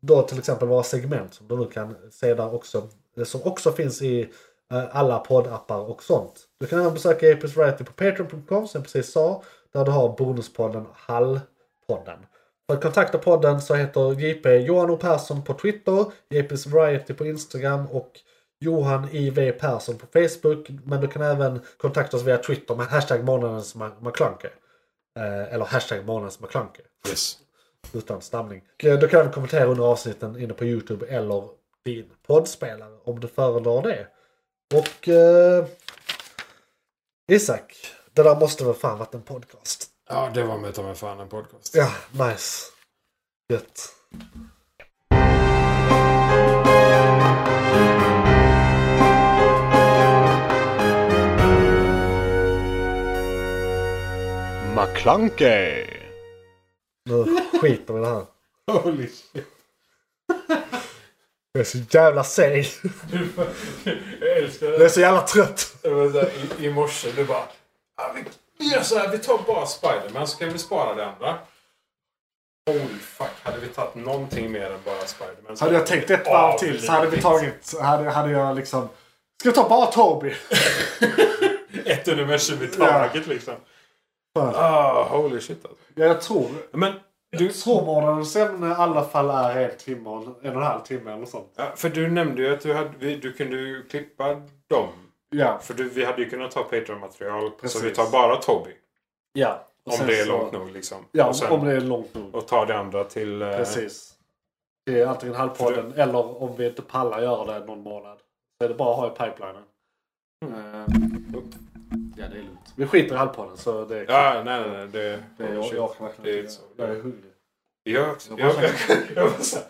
Då till exempel våra segment som du nu kan se där också. Eh, som också finns i eh, alla poddappar och sånt. Du kan även besöka Epic Variety på Patreon.com som jag precis sa. Där du har bonuspodden Hallpodden. För att kontakta podden så heter JP Johan O Persson på Twitter, JP's Variety på Instagram och Johan IV Persson på Facebook. Men du kan även kontakta oss via Twitter med hashtag månadens McKlunky. Eh, eller hashtag månadens McKlunky. Yes. Utan stamning. Eh, Du kan även kommentera under avsnitten inne på Youtube eller din poddspelare om du föredrar det. Och eh, Isak, det där måste väl fan varit en podcast? Ja, det var med ta mig fan en podcast. Ja, nice. Gött. McClunkey! Nu skiter vi i det här. Holy shit. Jag är så jävla seg. Jag älskar Jag är så jävla trött. Det var så här, i, I morse, du bara... Ja, vi, gör så här, vi tar bara Spiderman så kan vi spara det andra. Holy fuck, hade vi tagit någonting mer än bara Spiderman Hade jag tänkt ett varv till så hade vi tagit... Hade, hade jag liksom... Ska vi ta bara Toby? ett universum i Ja. taget liksom. Fan. Ah, holy shit alltså. Ja, jag tror... Men Du månadens ämne i alla fall är en timme en, och en halv timme eller sånt. Ja, för du nämnde ju att du, hade, du kunde klippa dem. Ja. För du, vi hade ju kunnat ta Patreon-material. Så vi tar bara Toby. Ja. Om det är så- långt nog liksom. Ja, sen, om det är långt nog. och tar det andra till... eh, Precis. Det är antingen halvpodden eller om vi inte pallar göra det någon månad. Så är det bara att ha i pipelinen. Eh, ja, det är lugnt. Vi skiter i halvpodden så det är Ja, nej, nej, nej. Det, Det är jag, jag Det är så. Jag är hungrig. Jag också. Jag Jag, bara- jag, jag, var så här,